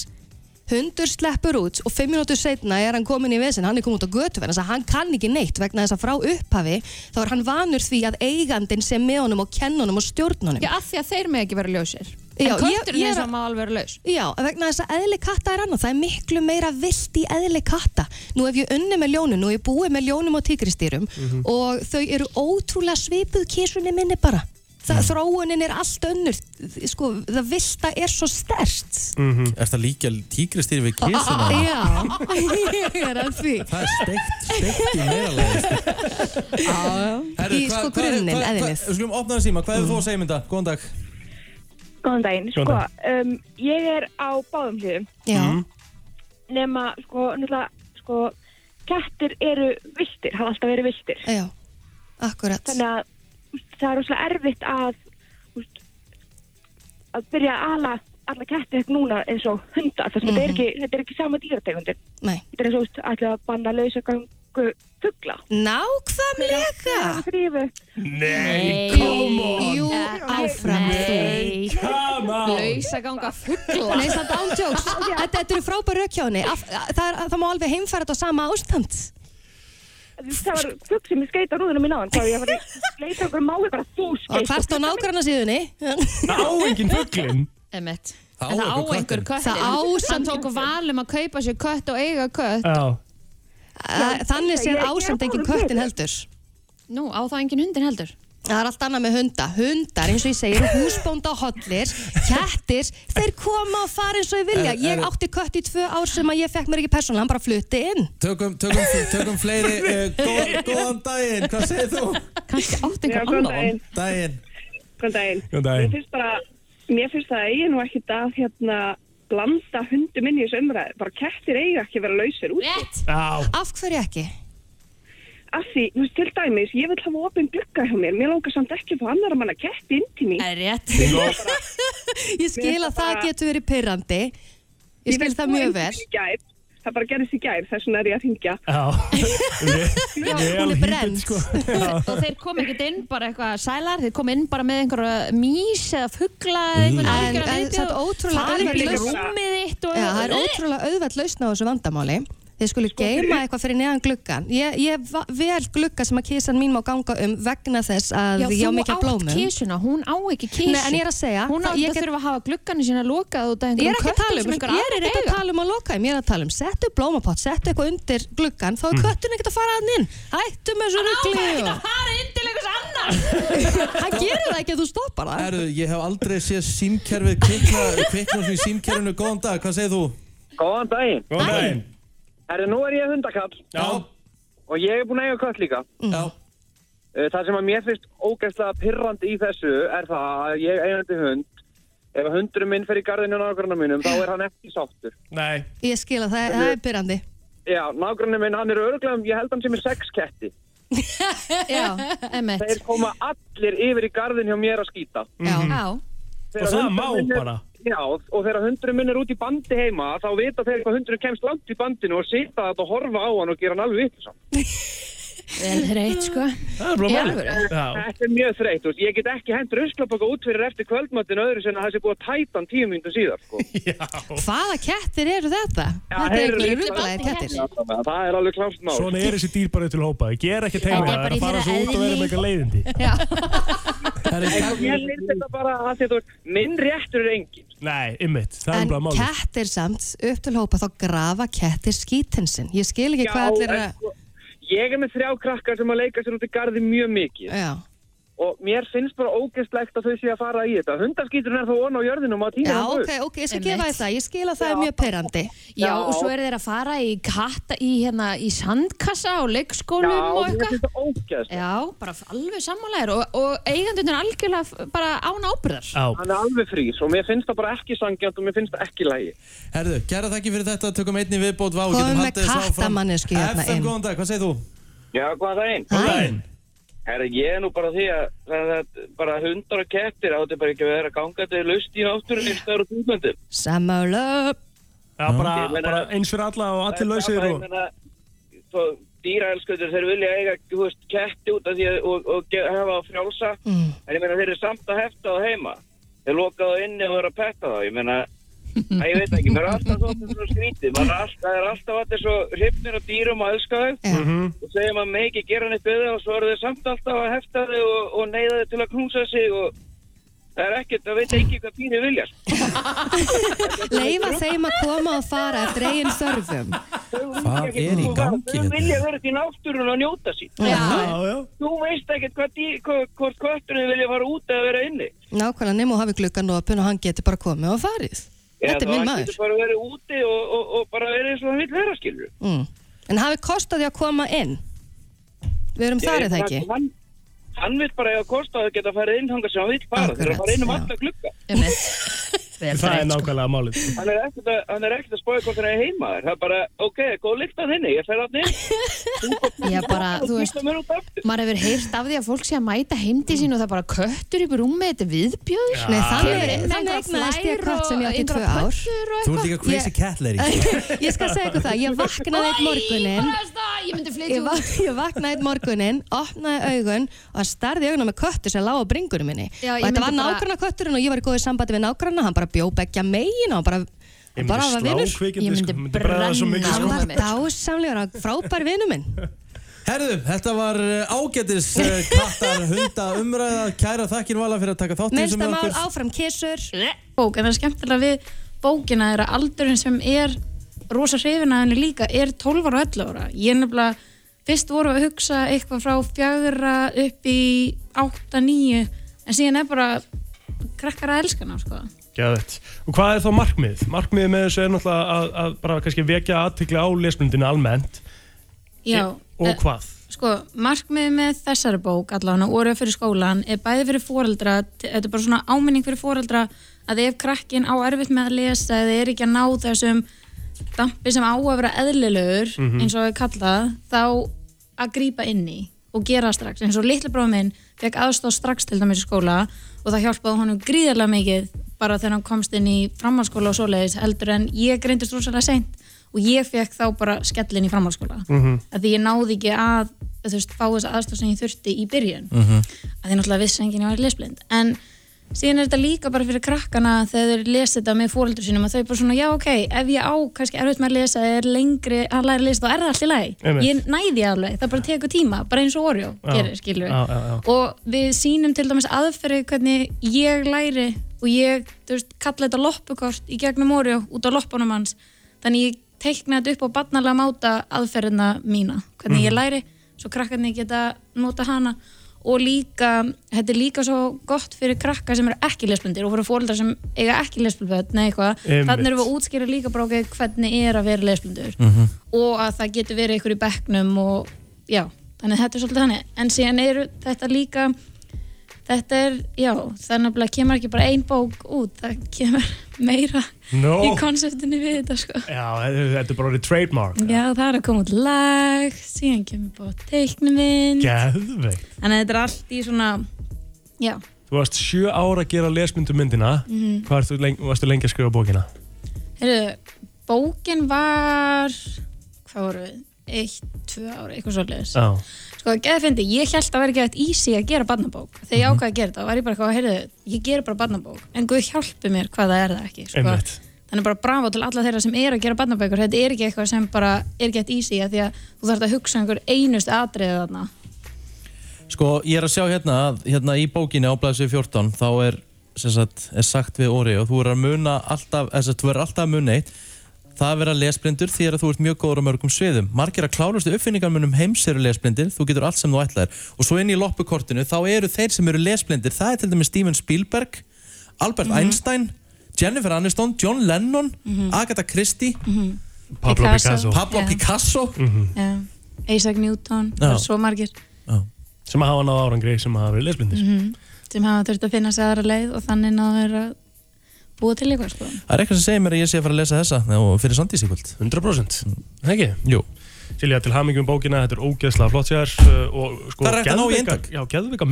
Hundur sleppur út og fimm mínútur setna er hann komin í vesin, hann er komin út á götu þess að hann kann ekki neitt vegna þess að frá upphafi þá er hann vanur því að eigandinn sem með honum og kenn honum og stjórn honum.
Já, af því að þeir með ekki vera ljósir En
ég-
kötturinn
ég er
eins
að-
alveg vera laus
Já, vegna þess að eðli katta er annað, það er miklu meira vilt í eðli katta. Nú hef ég unni með ljónum, nú hef ég búið með ljónum og tígristýrum
Mhm.
og þau eru ótrúlega svipuð kísunni minni bara. Það, Þróunin er allt önnur, sko, það vilta er svo stert.
Er það líka tígristýri við kísuna?
Já, ég er að því.
Það er steikt, steikt í meira
Í, sko, grunninn, eðlið.
Við skulum opna það síma, hvað hefur þú að segja mynda? Góðan dag
Góðan daginn, sko,
Góðan
um, ég er á báðum hliðum.
Já.
nema, sko, náttúrulega, sko, kettir eru viltir, hafa alltaf verið viltir
Já, akkurat.
þannig að það er rosalega erfitt að úst, að byrja að ala alla kettir núna eins og hunda þess að er
Mhm.
ekki, þetta er ekki sama dýrategundir.
Nei.
þetta er eins og úst, ætla að banna lausagangu fugla.
Nákvæmlega.
Þrýfu
Nei, come on.
Jú, áfram
Nei,
þú.
come on
Lausaganga fugla
Nei, samt ándjóks. Þetta, þetta eru frábær raukjáni. Það, má alveg heimfæra þetta á sama ástand.
það var fugg sem ég skeita rúðunum mín á hann þá ég var að leita okkur máli bara þú
Og
skeit
hvert á nágranna síðunni.
Það á engin fugglin
Emitt
Það á einhver
köttin.
Það á samt-
tók valum að kaupa sér kött og eiga kött.
Þannig séð
ég- ég
ásamt
er
engin
búin að
köttin heldur.
Nú, á það engin hundin heldur
Það er allt annað með hunda. Hundar, eins og ég segir, húsbónda hollir, kettir, þeir koma og fara eins og ég vilja.
Er-
Ég
er-
átti kött í tvö ár sem að ég fekk mér ekki persónulega, hann bara flutti inn.
Tökum, tökum, tökum fleiri uh, góð, Góðan daginn, hvað segir þú?
Kannski átt
Já,
einhver annan
daginn.
Daginn
Góðan daginn.
Góðan daginn.
Mér finnst bara, mér finnst það eigi nú ekkit að hérna blanda hundum inn í þessu umræði. Bara kettir eiga ekki að vera lausir út.
Af hverju ekki?
Af því, þú veist, til dæmis, ég vil hafa opinn glugga hjá mér. Mér langar samt ekki að fá annar að manna ketti inn til mín.
Það er rétt.
Ég skil að það getur verið pyrrandi Ég skil það mjög vel
Það bara gerðist í gær, þess vegna er ég að hringja.
Já,
hún er brennd.
sko.
og þeir kom ekkert inn bara eitthvað sælar, þeir kom inn bara með einhverja mís eða fuggla eða einhvern algjörn
en það er ótrúlega
farið í
auðveld lausn-
rúmið þitt og
Já, það er ótrúlega auðvelt lausn á þessu vandamáli Þið skulle geima eitthvað fyrir neðan gluggan Ég, ég vel glugga sem að kísan mín má ganga um vegna þess að
Já,
ég á mikið blómum.
kísuna, hún á ekki kísu.
Nei, en ég er að segja
Hún á ekki að þurfa að hafa glugganir sína lokað út af
er
einhverjum köttum
um, ég er ekki að tala um að loka ég er að tala um settu blómapott, settu eitthvað undir gluggan þá er
Mm.
köttun ekkert að fara að inn. Hættu með svo ruggli
Hann á ekki að fara inn til einhvers annar.
Hann gerir það ekki að þú stoppar það.
Herru, ég hef aldrei séð símkerfið kvikna, kvikna
Herri, nú er ég hundakall.
Já.
Og ég er búinn að eiga kött líka.
Já.
Það sem að mér finnst ógæslega pirrandi í þessu er það að ég eigandi hund, ef að hundurinn minn fer í garðinu á nágrunna mínum, þá er hann ekki sáttur.
Nei.
Ég skil að það, það er byrjandi
Já, nágrunni minn, hann er örglega, ég held hann sem er sex ketti.
Já, emitt.
Þeir koma allir yfir í garðin hjá mér að skýta.
Já. Já.
Þegar
Og það má
er-
bara.
Já, og þegar hundurinn minn er út í bandi heima, þá vita þeir hvað hundurinn kemst langt í bandinu og sita þetta og horfa á hann og gera hann alveg vitt
Vel þreytt, sko.
Það er?
Þetta er mjög þreytt, þú veist, ég get ekki hendur ruslapaka út fyrir eftir kvöldmattin öðru sem að það sé búið að tæta hann tíu mínútur síðar, sko.
Hvaða kettir eru þetta? þetta er ekki rugglaðir kettir
Það er alveg klárt mál.
Svona er þessi dýr bara til hópa. Ég ger ekki
er
það. Það er
í
að fara
þeirra
svo út og vera með eitthvað leiðindi.
En ég finnst þetta bara minn réttur er engin.
Nei, ymmit. Það er
En
bara málið.
kettir samt, upp til hópa þá grafa kettir skítinn sinn Ég skil ekki hvað allir
en sko, Ég er með þrjá krakkar sem að leika sér út í garði mjög mikið.
Já.
Og mér finnst bara ógeðslegt að þau sé að fara í þetta. Hundaskíturinn er þó von á jörðinum að týna
Já,
hann
ok, ok, ég skal gefa þér það Ég skil að það er mjög perrandi
Já, og svo eru þeir að fara í katta í, hérna, í sandkassa og leikskólum
Já,
og
mér
eitthvað.
finnst þetta ógeðslegt.
Já, bara alveg sammálaðir og, og eigandunir algjörlega f- bara án ábyrðar.
Hann er alveg frýs og mér finnst það bara ekki sangjant og mér finnst það ekki lægi.
Herðu, gera þakki fyrir þetta, tökum einni viðbót, vá,
Komum
getum
með
haldið þessu áfram.
kattamannesku hérna
FM,
inn.
góðan dag, hvað segir þú?
Já, hvað það einn?
Daginn.
Herra, ég er nú bara því að, að, að bara hundar og kettir áttu bara ekki að vera gangandi laust í náttúrunni stöður og útlöndum.
Sammála
Já, bara,
meina-
bara eins fyrir alla og allir lausir og...
Dýraelskutur, þeir vilja eiga þú veist, ketti út af því að og, og hafa á frjálsa.
Mm.
en ég meina þeir eru samt að hefta það heima. Þeir loka það inni og eru að petta það ég meina, að ég veit ekki, mér er alltaf þóttum svo skrítið, maður er alltaf, það er alltaf allir svo hrifnir á dýrum og elska þau
Mhm.
og segja maður með ekki gera neitt það og svo eru þeir samt alltaf að hefta þau og, og neyða þau til að knúsa sig og það er ekkert, það veit ekki hvað dýri vilja sko.
Leifa þeim að koma og fara eftir eigin þörfum
Hvað er í gangi
Þau vilja vera til náttúrun og njóta sín.
Já. Já, já.
Þú veist ekkert hvað hvort kötturinn vilja fara út eða vera inni.
Nákvæmlega nefnum og hafi gluggan opinn og hann getur bara komið og farið Þetta er minn
Eða
maður.
getur bara verið úti og, og, og bara verið eins og hann vil vera, skilur.
mm. En hafi kostaði að koma inn? Við erum þar eða ekki?
Hann, hann vil bara eiga kost á að geta farið inn hangar sem hann vil fara. Þeir eru að fara inn um alla glugga.
Það er nákvæmlega málið.
Hann er ekkert að, hann er ekkert að spója hvort hann er heima. Það er bara, ok, góð lykt að þinni, ég fer að inn.
Já, bara, þú veist, maður hefur heyrt af því að fólk sé að mæta heimdi sín og það er bara köttur upp í rúmi, þetta er viðbjöður.
Nei, þannig- sem ég átti í tvö ár.
Þú ert líka crazy cat lady. sko.
Ég skal segja ykkur það, ég vaknaði eitt morgunin
Ég myndi
Ég,
flytja
va ég vaknaði eitt morgunin, opnaði augun og starði auguna með köttu sem lág á bringunum minni og þetta var nágranna kötturinn og ég var í góði sambandi við nágranna hann bara bjó beggja megin og bara,
Ég
bara
myndi slá
vinur
kvikindi, sko. Myndi brenna það svo mikið,
hann
sko.
var dásamlegur og frábær vinur minn
Herðu, þetta var uh, ágætis uh, kattar hunda umræða. Kæra þakkir vala fyrir að taka þátt með
mál áfram kissur
bók en það er skemmtilega við bókina er að aldurinn sem er rosa hrifin að henni líka er 12 ára og 11 ára ég er nefnilega, fyrst voru að hugsa eitthvað frá fjögra upp í 8-9 en síðan er bara krakkar að elska hana sko.
Gæðvett. Og hvað er þá markmið? Markmiðið með þessu er náttúrulega að, að bara kannski vekja aðtikli á lesblundinu almennt.
Já,
Og
eh,
hvað?
sko, markmiðið með þessari bók allavega, orðið fyrir skólan er bæði fyrir foreldra, þetta er bara svona áminning fyrir foreldra að ef krakkin á erfitt með að lesa eða er ekki að ná þessum dampi sem á að vera eðlilegur
Mhm.
eins og við kallað, þá að grípa inn í og gera strax eins og litli bróð minn fekk aðstóð strax til dæmis í skóla og það hjálpaði honum gríðarlega mikið bara þegar hann komst inn í framhaldsskóla og svoleiðis heldur en ég greindist rosalega seint og ég fekk þá bara skellin í framhaldsskóla
Mhm.
að því ég náði ekki að þú veist, fá þess aðstóð sem ég þurfti í byrjun
Mhm.
að því náttúrulega vissi enginn ég var lesblind en síðan er þetta líka bara fyrir krakkana þegar þeir lesa þetta með fóreldur sínum að þau bara svona, já ok, ef ég á kannski erfitt með að lesa, er lengri að læra að lesa þá er það lagi,
Einmitt.
ég næði alveg það bara tekur tíma, bara eins og Oreo
Já.
gerir, skilur
já.
og við sýnum til dæmis aðferði hvernig ég læri og ég, þú veist, kalla þetta loppukort í gegnum Oreo út á loppunum hans þannig ég teikna þetta upp á barnalega máta aðferðina mína, hvernig ég
Mhm.
læri svo krakkarnir geta nota hana og líka, þetta er líka svo gott fyrir krakka sem eru ekki lesblindir og fyrir fóreldrar sem eiga ekki lesblindböld nei eitthvað, þannig erum við að útskýra líka ok, hvernig er að vera lesblindur.
Mhm.
og að það getur verið ykkur í bekknum og já, þannig að þetta er svolítið þannig. En síðan eru þetta líka þetta er, já, er nefnilega kemur ekki bara ein bók út, það kemur meira
No.
í konseptinu við þetta sko
Já, þetta er bara orðið trademark.
Já, það er að koma út lag, síðan kemur bara teiknumind
Geðveikt.
Þannig að þetta er allt í svona, já,
Þú varst sjö ára að gera lesmyndu myndina.
Mhm.
Hvað varstu lengi, varstu lengi að skrifa bókina?
heyrðu, bókin var, hvað voru við, eitt, tvö ára, eitthvað svolítið.
Já.
Sko, geði fyndi, ég held að vera ekki eitthvað easy að gera barnabók. Þegar ég
Mhm.
ákvaði að gera þetta, var ég bara eitthvað, heyrðu, ég ger bara barnabók, en Guð hjálpi mér hvað það er það ekki, sko.
Einmitt.
Þannig bara bravo til alla þeirra sem er að gera barnabækur, þetta er ekki eitthvað sem bara er ekki eitthvað easy, að því að þú þarf að hugsa um einhver einust atriði þarna.
Sko, ég er að sjá hérna, að hérna í bókinni á blæðsvið 14, þá er, sem sagt, er sagt við Óri og þú er að muna alltaf, þess að þú er alltaf að muna eitt, það að vera lesblindur því að þú ert mjög góður á mörgum sviðum. Margir að klárustu uppfinningarmunum heims eru lesblindir, þú getur allt sem þú ætlaðir. Og svo inn í loppukortinu, þá eru þeir sem eru lesblindir, það er til dæmis Steven Spielberg, Albert
Mhm.
Einstein, Jennifer Aniston, John Lennon, Agatha Christie,
Pablo Picasso.
Pablo
Já.
Picasso.
Já. Isaac Newton,
Já.
það er svo margir.
Sem hafa náða árangri, sem hafa verið lesmyndir.
Mhm. sem hafa þurft að finna sig aðra leið og þannig náður að búa til eitthvað sko.
Það er eitthvað sem segir mér að ég sé að fara að lesa þessa og fyrir Sandís í kvöld.
100%. Það ekki?
Jú.
Silja, til hamingjum bókina, þetta er ógeðslega flott sér uh, og sko
Það er hægt að ná í eintak.
Já, geðveika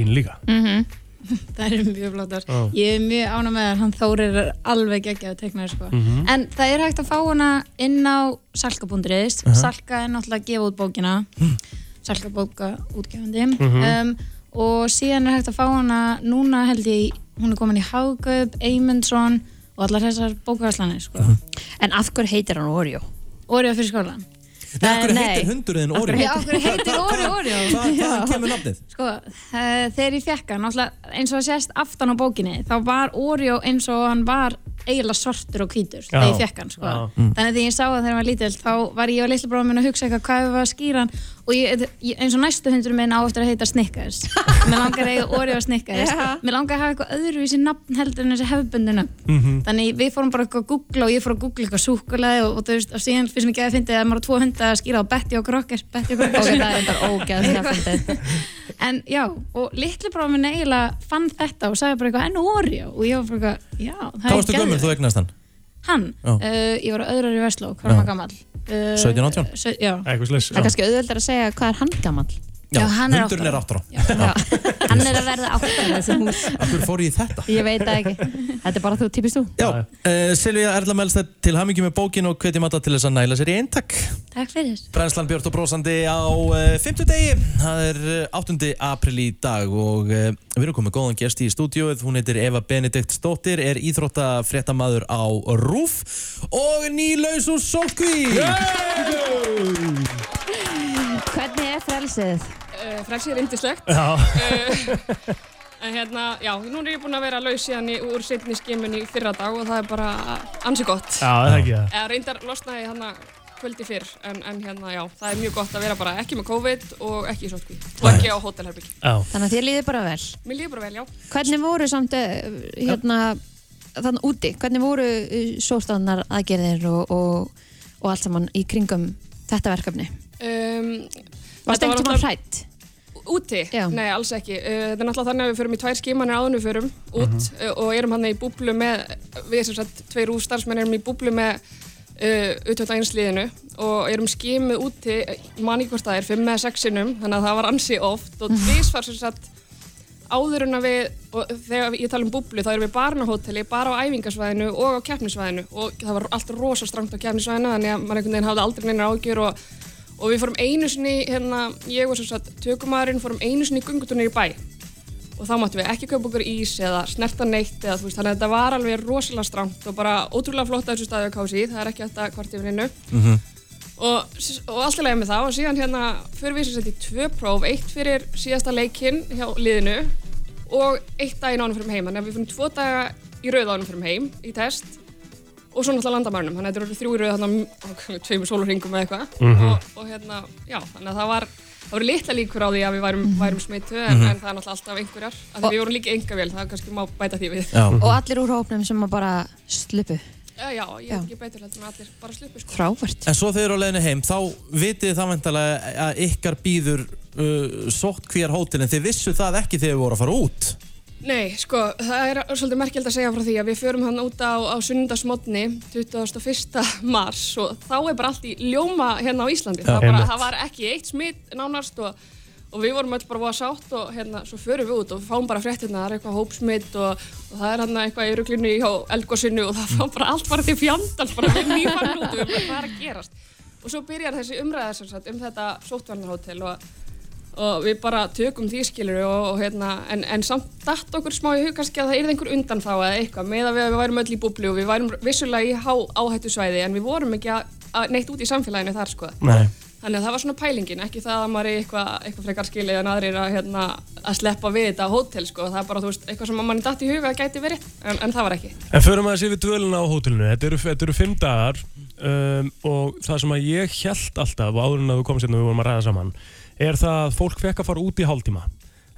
hinn líka.
Mhm. það er mjög flottar
Já.
ég er mjög ána með það, hann Þórir er alveg geggjaðu teiknar sko.
Mhm.
en það er hægt að fá hana inn á salka.is
Aha.
salka er náttúrulega að gefa út bókina salka bóka útgefandi
Mhm.
um, og síðan er hægt að fá hana núna held ég, hún er komin í Hagaup, Eymundsson og allar þessar bókavæslanir sko.
En af hverju heitir hann Oreo?
Oreo fyrir skólan
Nei, af hverju
Nei.
heitir hundurinn Oreo?
Já, af hverju heitir Oreo Oreo?
Hvaðan kemur nafnið?
Sko, uh, þegar ég fekk hann, eins og sést aftan á bókinni, þá var Oreo eins og hann var eiginlega svartur og hvítur
Já.
þegar ég fekk hann, sko.
Já. Mm.
Þannig að þegar ég sá það þegar hann var lítill, þá var ég og litli bróðum minn að hugsa eitthvað hvað við var að skýra hann og ég, eins og næstu hundur minn á eftir að heita Snickers. Mér langar að eiga Oreo Snickers.
Já.
Mér langar að hafa eitthvað öðruvísi nafn heldur en þessi hefðbundu nafn.
Mhm.
Þannig við fórum bara eitthvað að googla og ég fór að googla eitthvað súkulega og, og þú veist, og síðan finnst mér ekki að fyndi að maður á tvo hunda að skýra á Betty og Crocker, Betty og Crocker.
Ok, það er bara fyndið.
En já, og litli bróðum minn eiginlega fann þetta og sagði bara eitthvað enn Oreo og ég var bara eitthvað, já, það
Hvað hann?
Hann, uh, ég var öðrar í Vestló, hvað var maður gammal? Uh,
17, 18?
se- Já.
Slis.
Það er kannski auðveldar að segja hvað er hann gammal?
Já, hann er
hundurinn er áttur á.
Hann er að verða áttar í þessu hús.
Akkur fór ég þetta?
Ég veit það ekki. Þetta er bara þú, típist þú.
Já, uh, Silvíða Erla Melstedt til hamingi með bókin og hvetjum alla til þess að næla sér í eintak.
Takk fyrir.
Brænslan Björn og brósandi á uh, 50 degi, það er uh, 8. april í dag og uh, við erum komið góðan gest í stúdíóið, hún heitir Eva Benedikt Stóttir, er íþróttafréttamaður á RÚF og nýlaus úr Solkví!
Hvernig er frelsið?
Uh, frelsið er indislegt.
Já.
Uh, en hérna, já, nú er ég búin að vera laus síðan í, úr setni skimun í fyrra dag og það er bara ansi gott.
Já, það er ekki það.
Eða reyndar losnaði hérna kvöldi fyrr, en, en hérna, já, það er mjög gott að vera bara ekki með COVID og ekki í sótkví og ekki á hótelherbyggi.
Já.
Þannig að þér líður bara vel.
Mér líður bara vel, já.
Hvernig voru samt eh, hérna þannig úti, hvernig voru sóstannar aðgerðir og, og, og allt saman í kringum þetta verkefni?
Um,
Varstu einhvern tímann hrædd?
Úti? Nei, alls ekki. Uh, Það er náttúrulega þannig að við förum í tvær skimanir áður við förum út
Mhm.
uh, og erum hann í búblu með, við sem sagt, tveir úrstarfsmenn erum í búblu með uh, utvölda einsliðinu og erum skimuð úti, mann í hvort það er, fimm eða sexinum, þannig að það var ansi oft og tvísvar sem sagt áður en að við, og þegar ég tala um búblu þá erum við bara á hóteli, bara á æfingasvæðinu og á keppnisvæðinu og það var allt rosa strangt á keppnisvæðinu þannig að maður einhvern veginn hafði aldrei neinar ágjur og, og við fórum einu sinni hérna, ég og svo satt tökumæðurinn fórum einu sinni í gunguturnir í bæ. Og þá máttum við ekki kaupa okkur ís eða snerta neitt eða þú veist, þannig að þetta var alveg rosalega strangt og bara ótrúlega flott að þessu staði á kási, það er ekki þetta hvort yfir innu og, og allt í lagi með það. Og síðan hérna fyrir við sem sett í tvö próf, eitt fyrir síðasta leikinn hjá liðinu og eitt daginn ánum fyrir heim. Þannig að við fyrir tvo daga í rauð ánum fyrir heim í test og svo náttúrulega landamærnum þannig að þetta eru þrjú í rauð þannig að tveimur sólurringum eða eitthvað
Mhm.
og, og hérna, já, þannig að það var það voru litla líkur á því að við værum, værum smittu en,
Mhm.
en það er náttúrulega alltaf einhverjar af því við vorum líka enga vel, það kannski má bæta því við
Já.
Og allir úr hópnum sem bara sluppu.
Já, já, ég er ekki betur heldur en allir bara sluppu sko.
Frábært.
En svo þegar þið eru á leiðinu heim, þá vitið þið það vantalega að ykkar býður uh, sótt hver hótel en þið vissu það ekki þegar við voru að fara út.
Nei, sko, það er svolítið merkjöld að segja frá því að við förum hann út á, á sunnundasmotni 21. mars og þá er bara allt í ljóma hérna á Íslandi.
Já.
það, bara, það var ekki eitt smitt nánast og, og við vorum öll bara voða sátt og hérna, svo förum við út og fáum bara fréttina, það er eitthvað hópsmitt og, og það er hann eitthvað í ruglunni hjá eldgósinu og það fá bara allt bara til fjandans, bara við nýfann út og við bara hvað er að gerast. Og svo byrjar þessi umræða sem sagt um þetta sóttvarnarhótel og og við bara tökum því skilur og, og hérna, en, en samt datt okkur smá í hug kannski að það yrði einhver undan þá eða eitthvað með að við, við værum öll í búblu og við værum vissulega í há áhættu svæði en við vorum ekki að, að neitt út í samfélaginu þar sko.
Nei.
Þannig að það var svona pælingin, ekki það að maður er eitthvað, eitthvað frekar skilið en aðrir að, hérna, að sleppa við þetta á hótel sko. það er bara þú veist, eitthvað sem manni datt í huga að gæti verið en, en það var ekki.
En förum að þessi við dvöluna á hótelinu, þetta eru, þetta eru fimm dagar um, og það sem að ég held alltaf áður en að þú komst hérna og við vorum að ræða saman er það að fólk fekk að fara út í hálftíma.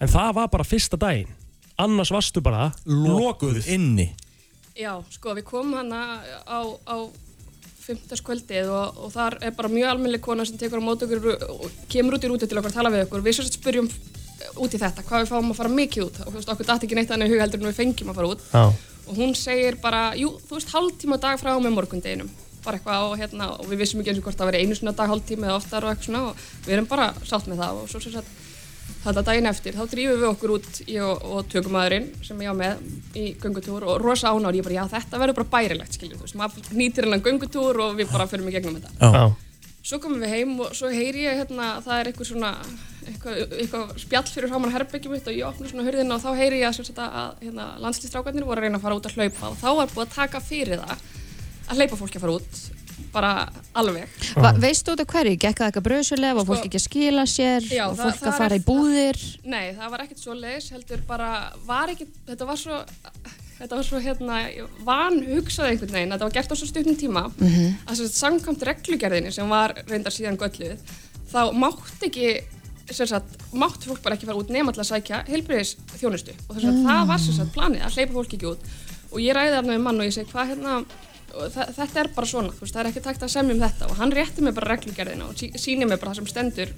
En það var bara fyrsta daginn. Annars varstu bara lokuð.
inni.
Já, sko, við komum hana á, á fimmtaskvöldið og, og þar er bara mjög almennileg kona sem tekur á mót okkur og kemur út í rútu til okkar að tala við okkur. Við sett spyrjum út í þetta, hvað við fáum að fara mikið út. Og þú veist, okkur dætt ekki neitt annað í hug heldur en við fengjum að fara út.
Já.
og hún segir bara, jú, þú veist, hálftíma á dag frá með morgundeginum bara eitthvað og hérna og við vissum ekki eins og hvort það veri einu svona dag, hálftíma eða oftar og eitthvað svona og við erum bara sátt með það og svo sem sagt þetta daginn eftir, þá drýfum við okkur út ég og, og tökumæðurinn sem ég á með í göngutúr og rosa ánár ég bara, já þetta verður bara bærilegt, skiljum þú veist maður nýtir hennan göngutúr og við bara fyrir mig gegnum þetta
Já.
svo komum við heim og svo heyri ég hérna, það er eitthvað svona eitthvað, eitthvað spjall fyrir framann herbyggjum mitt og ég opna svona hurðina og þá heyri ég að, sem sagt að, að hérna, landslýstrákarnir voru að reyna að fara út að hlaupa og þá var búið að taka fyrir það að hleypa fólki að fara út bara alveg
Va, veistu út af hverju? Gekk það eitthvað bröðsulega? Var fólk ekki að skila sér?
Já,
og fólk
það
að fara í búðir?
Nei, það var ekkert svo leiðis, heldur bara, var ekki, þetta var svo, þetta var svo hérna, van hugsað einhvern veginn, þetta var gert á svo stutnum tíma,
Mhm.
að þess að samkvæmt reglugerðinni sem var reyndar síðan gölluð, þá mátt ekki, sem sagt, mátt fólk bara ekki fara út nema til að sækja heilbriðis þjónustu og þess að
Ah.
það var sem sagt planið að hleypa fólki ekki út og ég ræði þarna við mann og ég segi hvað hérna, þetta er bara svona, veist, það er ekki takt að semja um þetta. Og hann rétti mig bara reglugerðina og sí- sýnir mig bara það sem stendur.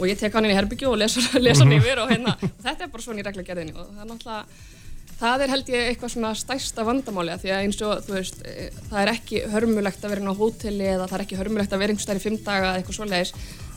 Og ég tek hann inn í herbyggju og lesa, lesa hann
Mhm.
yfir og hérna, og þetta er bara svona í reglugerðinni. Og það er náttúrulega það er held ég eitthvað svona stærsta vandamáli því að eins og þú veist eh, það er ekki hörmulegt að vera inn á hóteli eða það er ekki hörmulegt að vera einhvers staðar í fimm daga eða eitthvað svoleiðis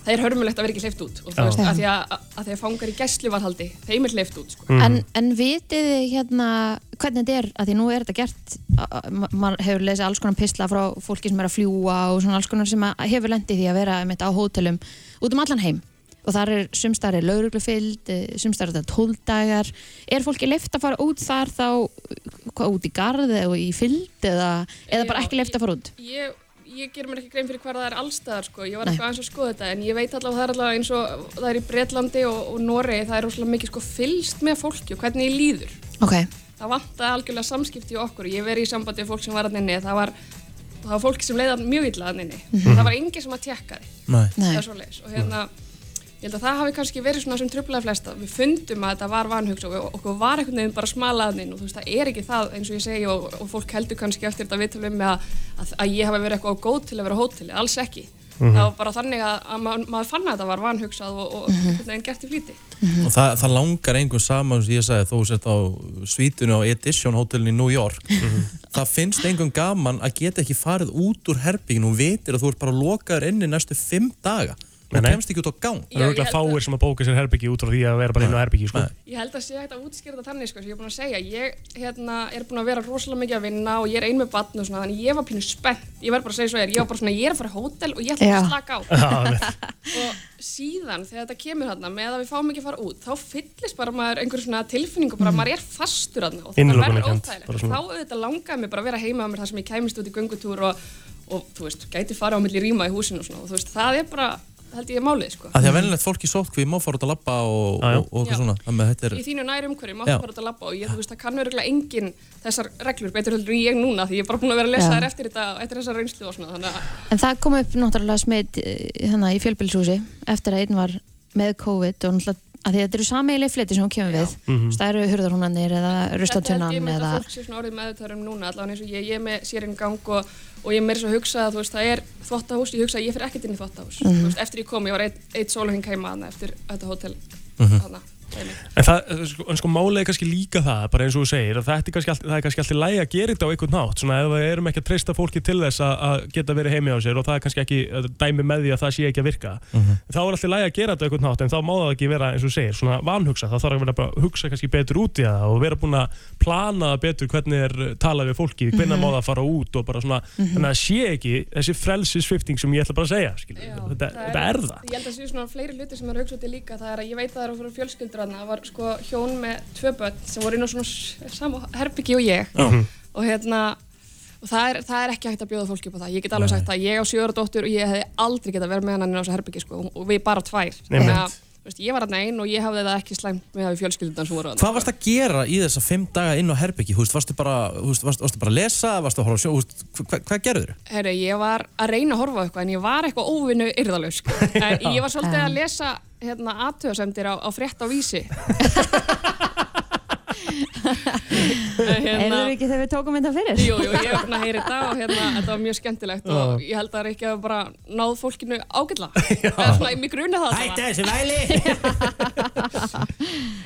það er hörmulegt að vera ekki hleyft út og þú veist að því að, að því að fangar í gæsluvarhaldi þeim er hleyft út sko.
En, en vitið þið hérna hvernig þetta er, að því nú er þetta gert a- a- ma- maður hefur lesið alls konar pisla frá fólki sem er að fljúa og svona alls konar sem að hefur lendið því að vera einmitt á hótelum út um allan heim. Og þar er sumstar er lauruglufylgd, sumstar er þetta tóldagar er fólki leift að fara út þar þá hvað, út í garð og í fylgd eða, eða bara ekki leift að fara út?
ég, ég ger mér ekki grein fyrir hvað það er allstaðar sko. ég var eitthvað aðeins að skoða þetta en ég veit allavega það er allavega eins og það er í Breitlandi og, og Noregi það er rosalega mikið sko, fylst með fólki og hvernig ég líður.
Ok,
það vantaði algjörlega samskipti í okkur ég verið í sambandi við fólk sem var að inni. Það var, það var fólk sem leiði mjög illa að inni.
Mhm.
það var enginn sem að er svoleiðis. Og hérna ég held að það hafi kannski verið svona sem trublaði flesta við fundum að þetta var vanhugs og og okkur var einhvern veginn bara smalaðin og þú veist það er ekki það eins og ég segi og, og fólk heldur kannski eftir þetta viðtölu með að, að, að ég hafi verið eitthvað góð til að vera á hóteli, alls ekki.
Mhm.
það var bara þannig að, að maður, maður fann að þetta var vanhugsað og, og einhvern veginn gert í flýti.
Og það, það langar einhvern saman sem ég sagði þó sért á svítunni á Edition hótelin í New York. Það finnst einhvern gaman að geta ekki farið út úr herbygginu og vitir að þú ert bara lokaður inni næstu fimm daga og
Nei, nei.
kemst ekki út á gang
Það eru örgulega fáir sem að bóka sér herbyggi út frá því að vera bara inn á herbyggi sko.
Ég held að sé hægt að útskýra þetta þannig sko, sem ég er búin að segja. Ég hérna, er búin að vera rosalega mikið að vinna og ég er ein með batn og svona, þannig ég var pínu spennt. Ég verð bara að segja svo er, ég var bara svona, ég er að fara hótel og ég ætla
Já.
að slaka á. Og síðan, þegar þetta kemur hérna, með að við fáum ekki að fara út, þá fyllist bara maður einhverju svona tilfinningu, bara maður er fastur hérna og þetta verður óþægilegt. Þá auðvitað langaði mig bara að vera heima á mér þar sem ég kæmist út í göngutúr og, og þú veist, gæti fara á milli rýma í húsinu og svona, og þú veist, það er bara, held ég, málið, sko.
að því að venilegt fólk í sótkví má fara út að labba og,
já.
og, og eitthvað svona þannig er
í þínu næri umhverju,
Já.
máttu bara út að labba og ég, þú veist, það kann öruglega engin þessar reglur betur heldur en ég núna því ég er bara búin að vera að lesa þær eftir þetta, eftir þessar reynslu og svona, þannig að
En það kom upp náttúrulega smitt hérna í fjölbýlshúsi eftir að einn var með COVID og náttúrulega að því að þetta eru sameiginlega fleti sem hún kemur við. Mm það eru hurðarhúnanir eða
þetta með
eða
að fólk sé svona orðið meðutöður um núna, allavega eins og ég, ég er með sér inn gang og, og ég er meira svo að hugsa að þú veist, það er þvottahús, ég hugsa að ég fyrir ekkert inn í þvottahús, þú veist, eftir ég kom, ég var eitt, eitt sólahing heima eftir þetta hótel,
Mhm.
þarna, dæmi.
En það, eh, sko, en sko málið er kannski líka það, bara eins og þú segir, að þetta er kannski, allt, það er kannski alltaf lægi að gera þetta á einhvern nátt, svona ef við erum ekki að treysta fólki til þess að, að geta verið heimi á sér og það er kannski ekki eh, dæmi með því að það sé ekki að virka,
Mhm.
þá er alltaf lægi að gera þetta á einhvern nátt, en þá má það ekki vera eins og þú segir, svona vanhugsa, það þarf að vera bara að hugsa kannski betur út í það og vera búin að plana það betur hvernig er talað við fólki, hvernig
Mhm.
má það fara út og bara svona, þannig að sé ekki þessi frelsisvifting sem ég ætla bara að segja, skilur, þetta, þetta er það.
Ég held að það séu svona fleiri hluti sem er að hugsa út í líka, það er að ég veit að það eru fjölskyldur þarna, var sko hjón með tvö börn sem voru inn á svona s- sama herbyggi og ég.
Já.
og hérna og það er, það er ekki hægt að bjóða fólki upp á það. Ég get alveg sagt að ég á sjöra dóttur og ég hefði aldrei getað verið með hann inn á þessu herbyggi sko, og við bara tvær. Þannig að veist, ég var hann einn og ég hafði það ekki slæmt með að fjölskyldan sem voru þarna.
Hvað varst að gera í þessa fimm daga inn á veist, varstu bara, þú veist, varstu, varstu bara að lesa, varstu að horfa á sjó, þú veist, hvað, gerður þau?
Herru, ég var að reyna að horfa á eitthvað en ég var eitthvað óvinnu yrðalög en ég var svolítið að lesa hérna, aðtöðasemdir á, á frétt á vísi
Heyrðu ekki þegar við tókum þetta fyrir?
Jú, jú, ég búin að heyra þetta og hérna, þetta var mjög skemmtilegt og ég held að það er ekki að bara náð fólkinu ágætla eða svona, ég mig gruna það
Hætti þessi væli.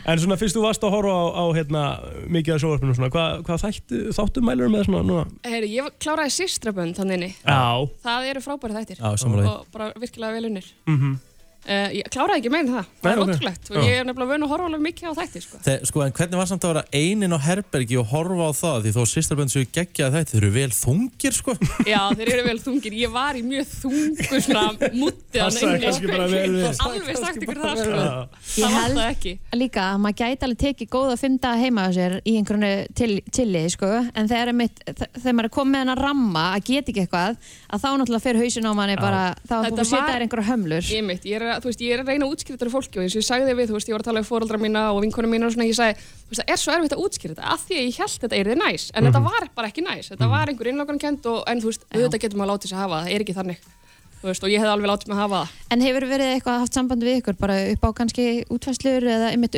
En svona fyrst þú varst að horfa á, á hérna, mikið af sjóarpinu svona, hvað, þættu, þáttu mælur með svona núna?
Heyri, ég kláraði sýstrabönd þannig
Já.
Það eru frábæri þættir.
Já,
og bara virkilega vel unnir.
Mm
uh, Ég kláraði ekki meina það, það er ótrúlegt. Og ég er nefnilega vön að horfa alveg mikið á þættir sko.
Þegar, sko, en hvernig var samt að vera einin á herbergi og horfa á það? Því þó sýstrabönd séu geggjaði þetta, þeir eru vel þungir, sko.
Já, þeir eru vel þungir, ég var í mjög þungu svona mútti
Passaði kannski bara vel við.
Alveg sagt ykkur það sko.
Ég
Það var það ekki.
líka að maður gæti alveg tekið góða fimm daga heima á sér í einhverju til, tilli, sko, en þegar maður er komið með að að á að
að- þú veist, ég er að reyna að útskýra þetta fyrir fólki og eins og ég sagði við, þú veist, ég var að tala um fóreldra mína og vinkonum mína og svona, ég sagði, þú veist, það er svo erfitt að útskýra þetta, af því að ég held þetta er þið næs, en þetta
Mhm.
var bara ekki næs, þetta var einhver innlokunarkend og, en þú veist, auðvitað getur maður látið sér hafa það, það er ekki þannig, þú veist, og ég hef alveg látið mig hafa það.
En hefur verið eitthvað haft samband við ykkur bara upp á kannski útfæslur eða einmitt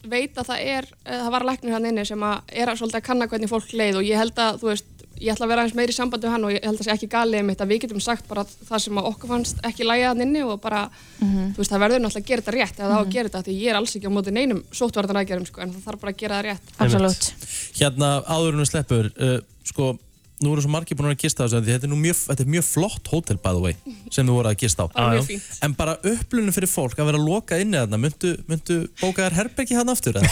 þetta
veit að það er, eh, það var læknir hann inni sem að er að svolítið að kanna hvernig fólk leið og ég held að, þú veist, ég ætla að vera aðeins meiri í sambandi við hann og ég held að það sé ekki galið einmitt að við getum sagt bara það sem að okkur fannst ekki lægja hann inni og bara,
Mhm.
þú veist, það verður náttúrulega að gera þetta rétt eða það á að
Mhm.
gera þetta, því ég er alls ekki á móti neinum sóttvartan sko, en það þarf bara að gera það rétt.
Absolutt.
Hérna, áður en við sleppur, uh, sko, nú eru svo margir búin að gista þessu, þetta er, nú mjög, þetta er mjög flott hótel, by the way, sem þú voru að gista á.
Fínt.
En bara upplunum fyrir fólk að vera lokað inni þarna, myndu, myndu bóka þær herbergi hann aftur?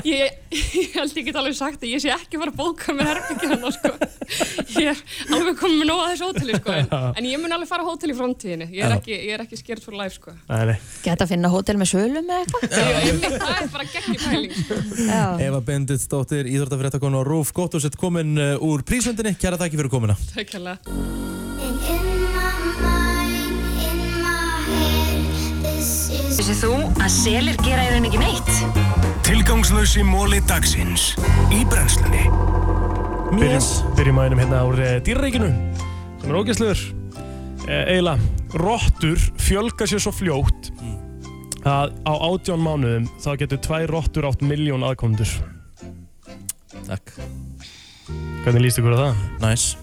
Ég, ég held ég get alveg sagt að ég sé ekki að fara að bóka mér herbyggja hann sko. ég er alveg komið með nóg að þessu hóteli sko. en, en ég mun alveg fara hótel í framtíðinni ég er ekki, ég er ekki scared for life sko.
Nei, nei.
Geta að finna hótel með sölum eða eitthvað?
Ég- ég- það er bara gegn pæling sko.
Já.
Eva Benditsdóttir, íþróttafréttakonu á RÚF, gott og sett komin prísvöndinni, kæra þakki fyrir komina.
Takk hérlega
Vissið þú að selir gera í raun ekki neitt?
Tilgangslösi móli dagsins í brennslunni.
Byrjum, byrjum að einum hérna úr uh, dýraríkinu sem er ógæslegur uh, eiginlega, rottur fjölga sér svo fljótt að á átján mánuðum þá getur tvær rottur átt miljón aðkomendur
Takk
Hvernig líst ykkur á það?
Nice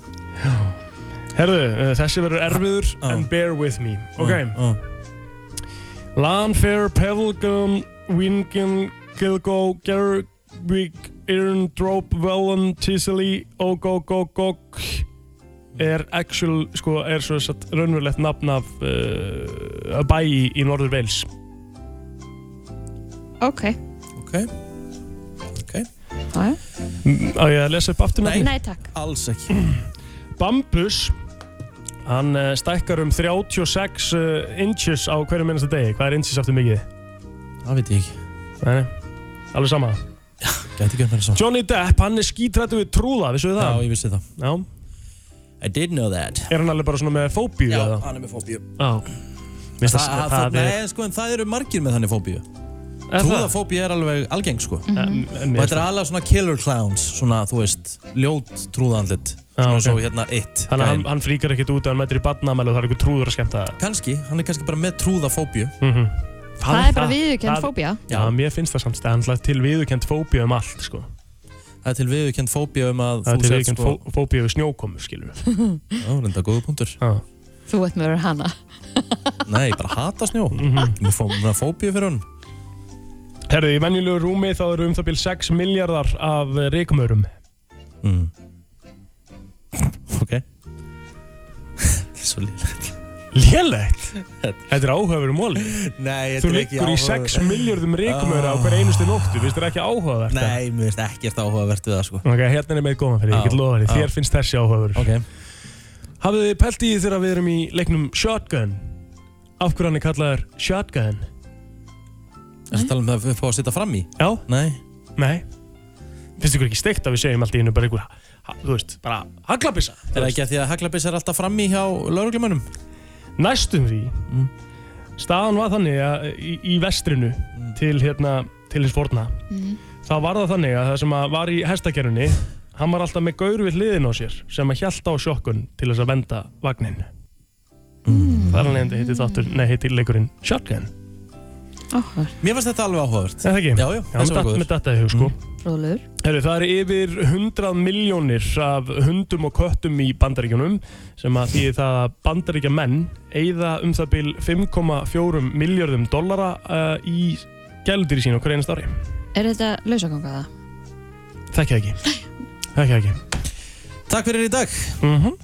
Herðu, uh, þessi verður erfiður en bear with me Ok
uh.
Lanfair, Pebblegum, Wingen, Kilgo, Gerwig, Irn, Drop, Welland, Tisely, Ogogogog er actual, sko, er svo satt raunverulegt nafn af uh, bæ í, í Norður Wales
Ok.
Ok. Ok.
Á,
ég að lesa upp aftur
Nei.
nafnið?
Nei, takk.
Alls ekki
Bambus hann uh, stækkar um 36 uh, inches á hverju minnasta degi hvað er inches aftur mikið?
Það veit ég ekki
Nei, alveg sama
Gæti ekki að vera svo
Johnny Depp, hann er skítrættu við trúða, vissu þið það?
Já, ég vissi það
Já
I did know that
Er hann alveg bara svona með fóbíu?
Já,
eða?
hann er með fóbíu
Já Mér finnst
það,
það-
það,
það er-
Nei, sko, en það eru margir með þannig fóbíu
Er það?
Trúðafóbíu er alveg algeng, sko.
En- en
Og
mér
þetta er alveg svona killer clowns Svona, þú veist, ljót trúðandlit Svona
ok.
svo hérna eitt
Þannig að hann, hann fríkar ekkert út ef hann mætir í badnamæli og það er eitthvað trúður að skemmta það
Kanski, hann er kannski bara með trúðafóbíu
mm
Það er bara viðurkennd fóbía.
Já, mér finnst það samt Það er til viðurkend fóbíu um allt sko.
Það er til viðurkend fóbíu um að
Það er
þú
til viðurkend
sko-
fó, fóbíu við snjókomu skilur
Já.
Þú ert með verið hana.
Nei, bara hata snjó
Mhm.
Með fó, með fóbíu fyrir hann
Herðu, í venjulegu rúmi þá eru um það byrj 6 miljardar af reikumörum
mm. Ok Þetta er svo lélegt
Lélegt? Þetta er áhugaveru móli
Nei,
Þú
þetta er ekki
liggur í 6 miljardum reikumöru á hver einustu nóttu Vist þér ekki áhugavert?
Nei, mér finnst ekkert áhugavert við það sko
Ok, hérna er með góðan fyrir, ég get
Já,
lofa þér,
já.
þér finnst þessi áhugaverður
Ok
Hafið þið pælt í því þegar við erum í leiknum Shotgun? Af er kallaður Shotgun?
Það tala um það að við fáum að sitja fram í?
Já.
Nei?
Nei. Finnst ykkur ekki steikt að við segjum allt í einu bara ha- þú veist, bara haglabissa
Er það ekki að því að haglabis er alltaf fram í hjá lauruglumönnum?
Næstum því.
Mm.
Staðan var þannig að í, í vestrinu til hérna, til hins forna. Þá var það þannig að það sem að var í hestakerunni hann var alltaf með gaur við hliðin á sér sem að hjælta á sjokkun til þess að venda vagnin mm. Það er hann endi heitir þáttur, nei heitir leikurinn Shotgun
Mér finnst þetta alveg áhugavert
Er það ekki?
Já, já, þessi var góður.
með þetta í hug sko
Fróðlegur.
Heru, það er yfir 100 miljónir af hundum og köttum í bandaríkjunum sem að því það að bandaríkja menn eigða um það bil 5,4 miljardum dollara uh, í gæludýri sín á hverju einast ári.
Er þetta lausaganga það?
Þekki það ekki. Þekki það ekki.
Takk fyrir í dag
Mhm.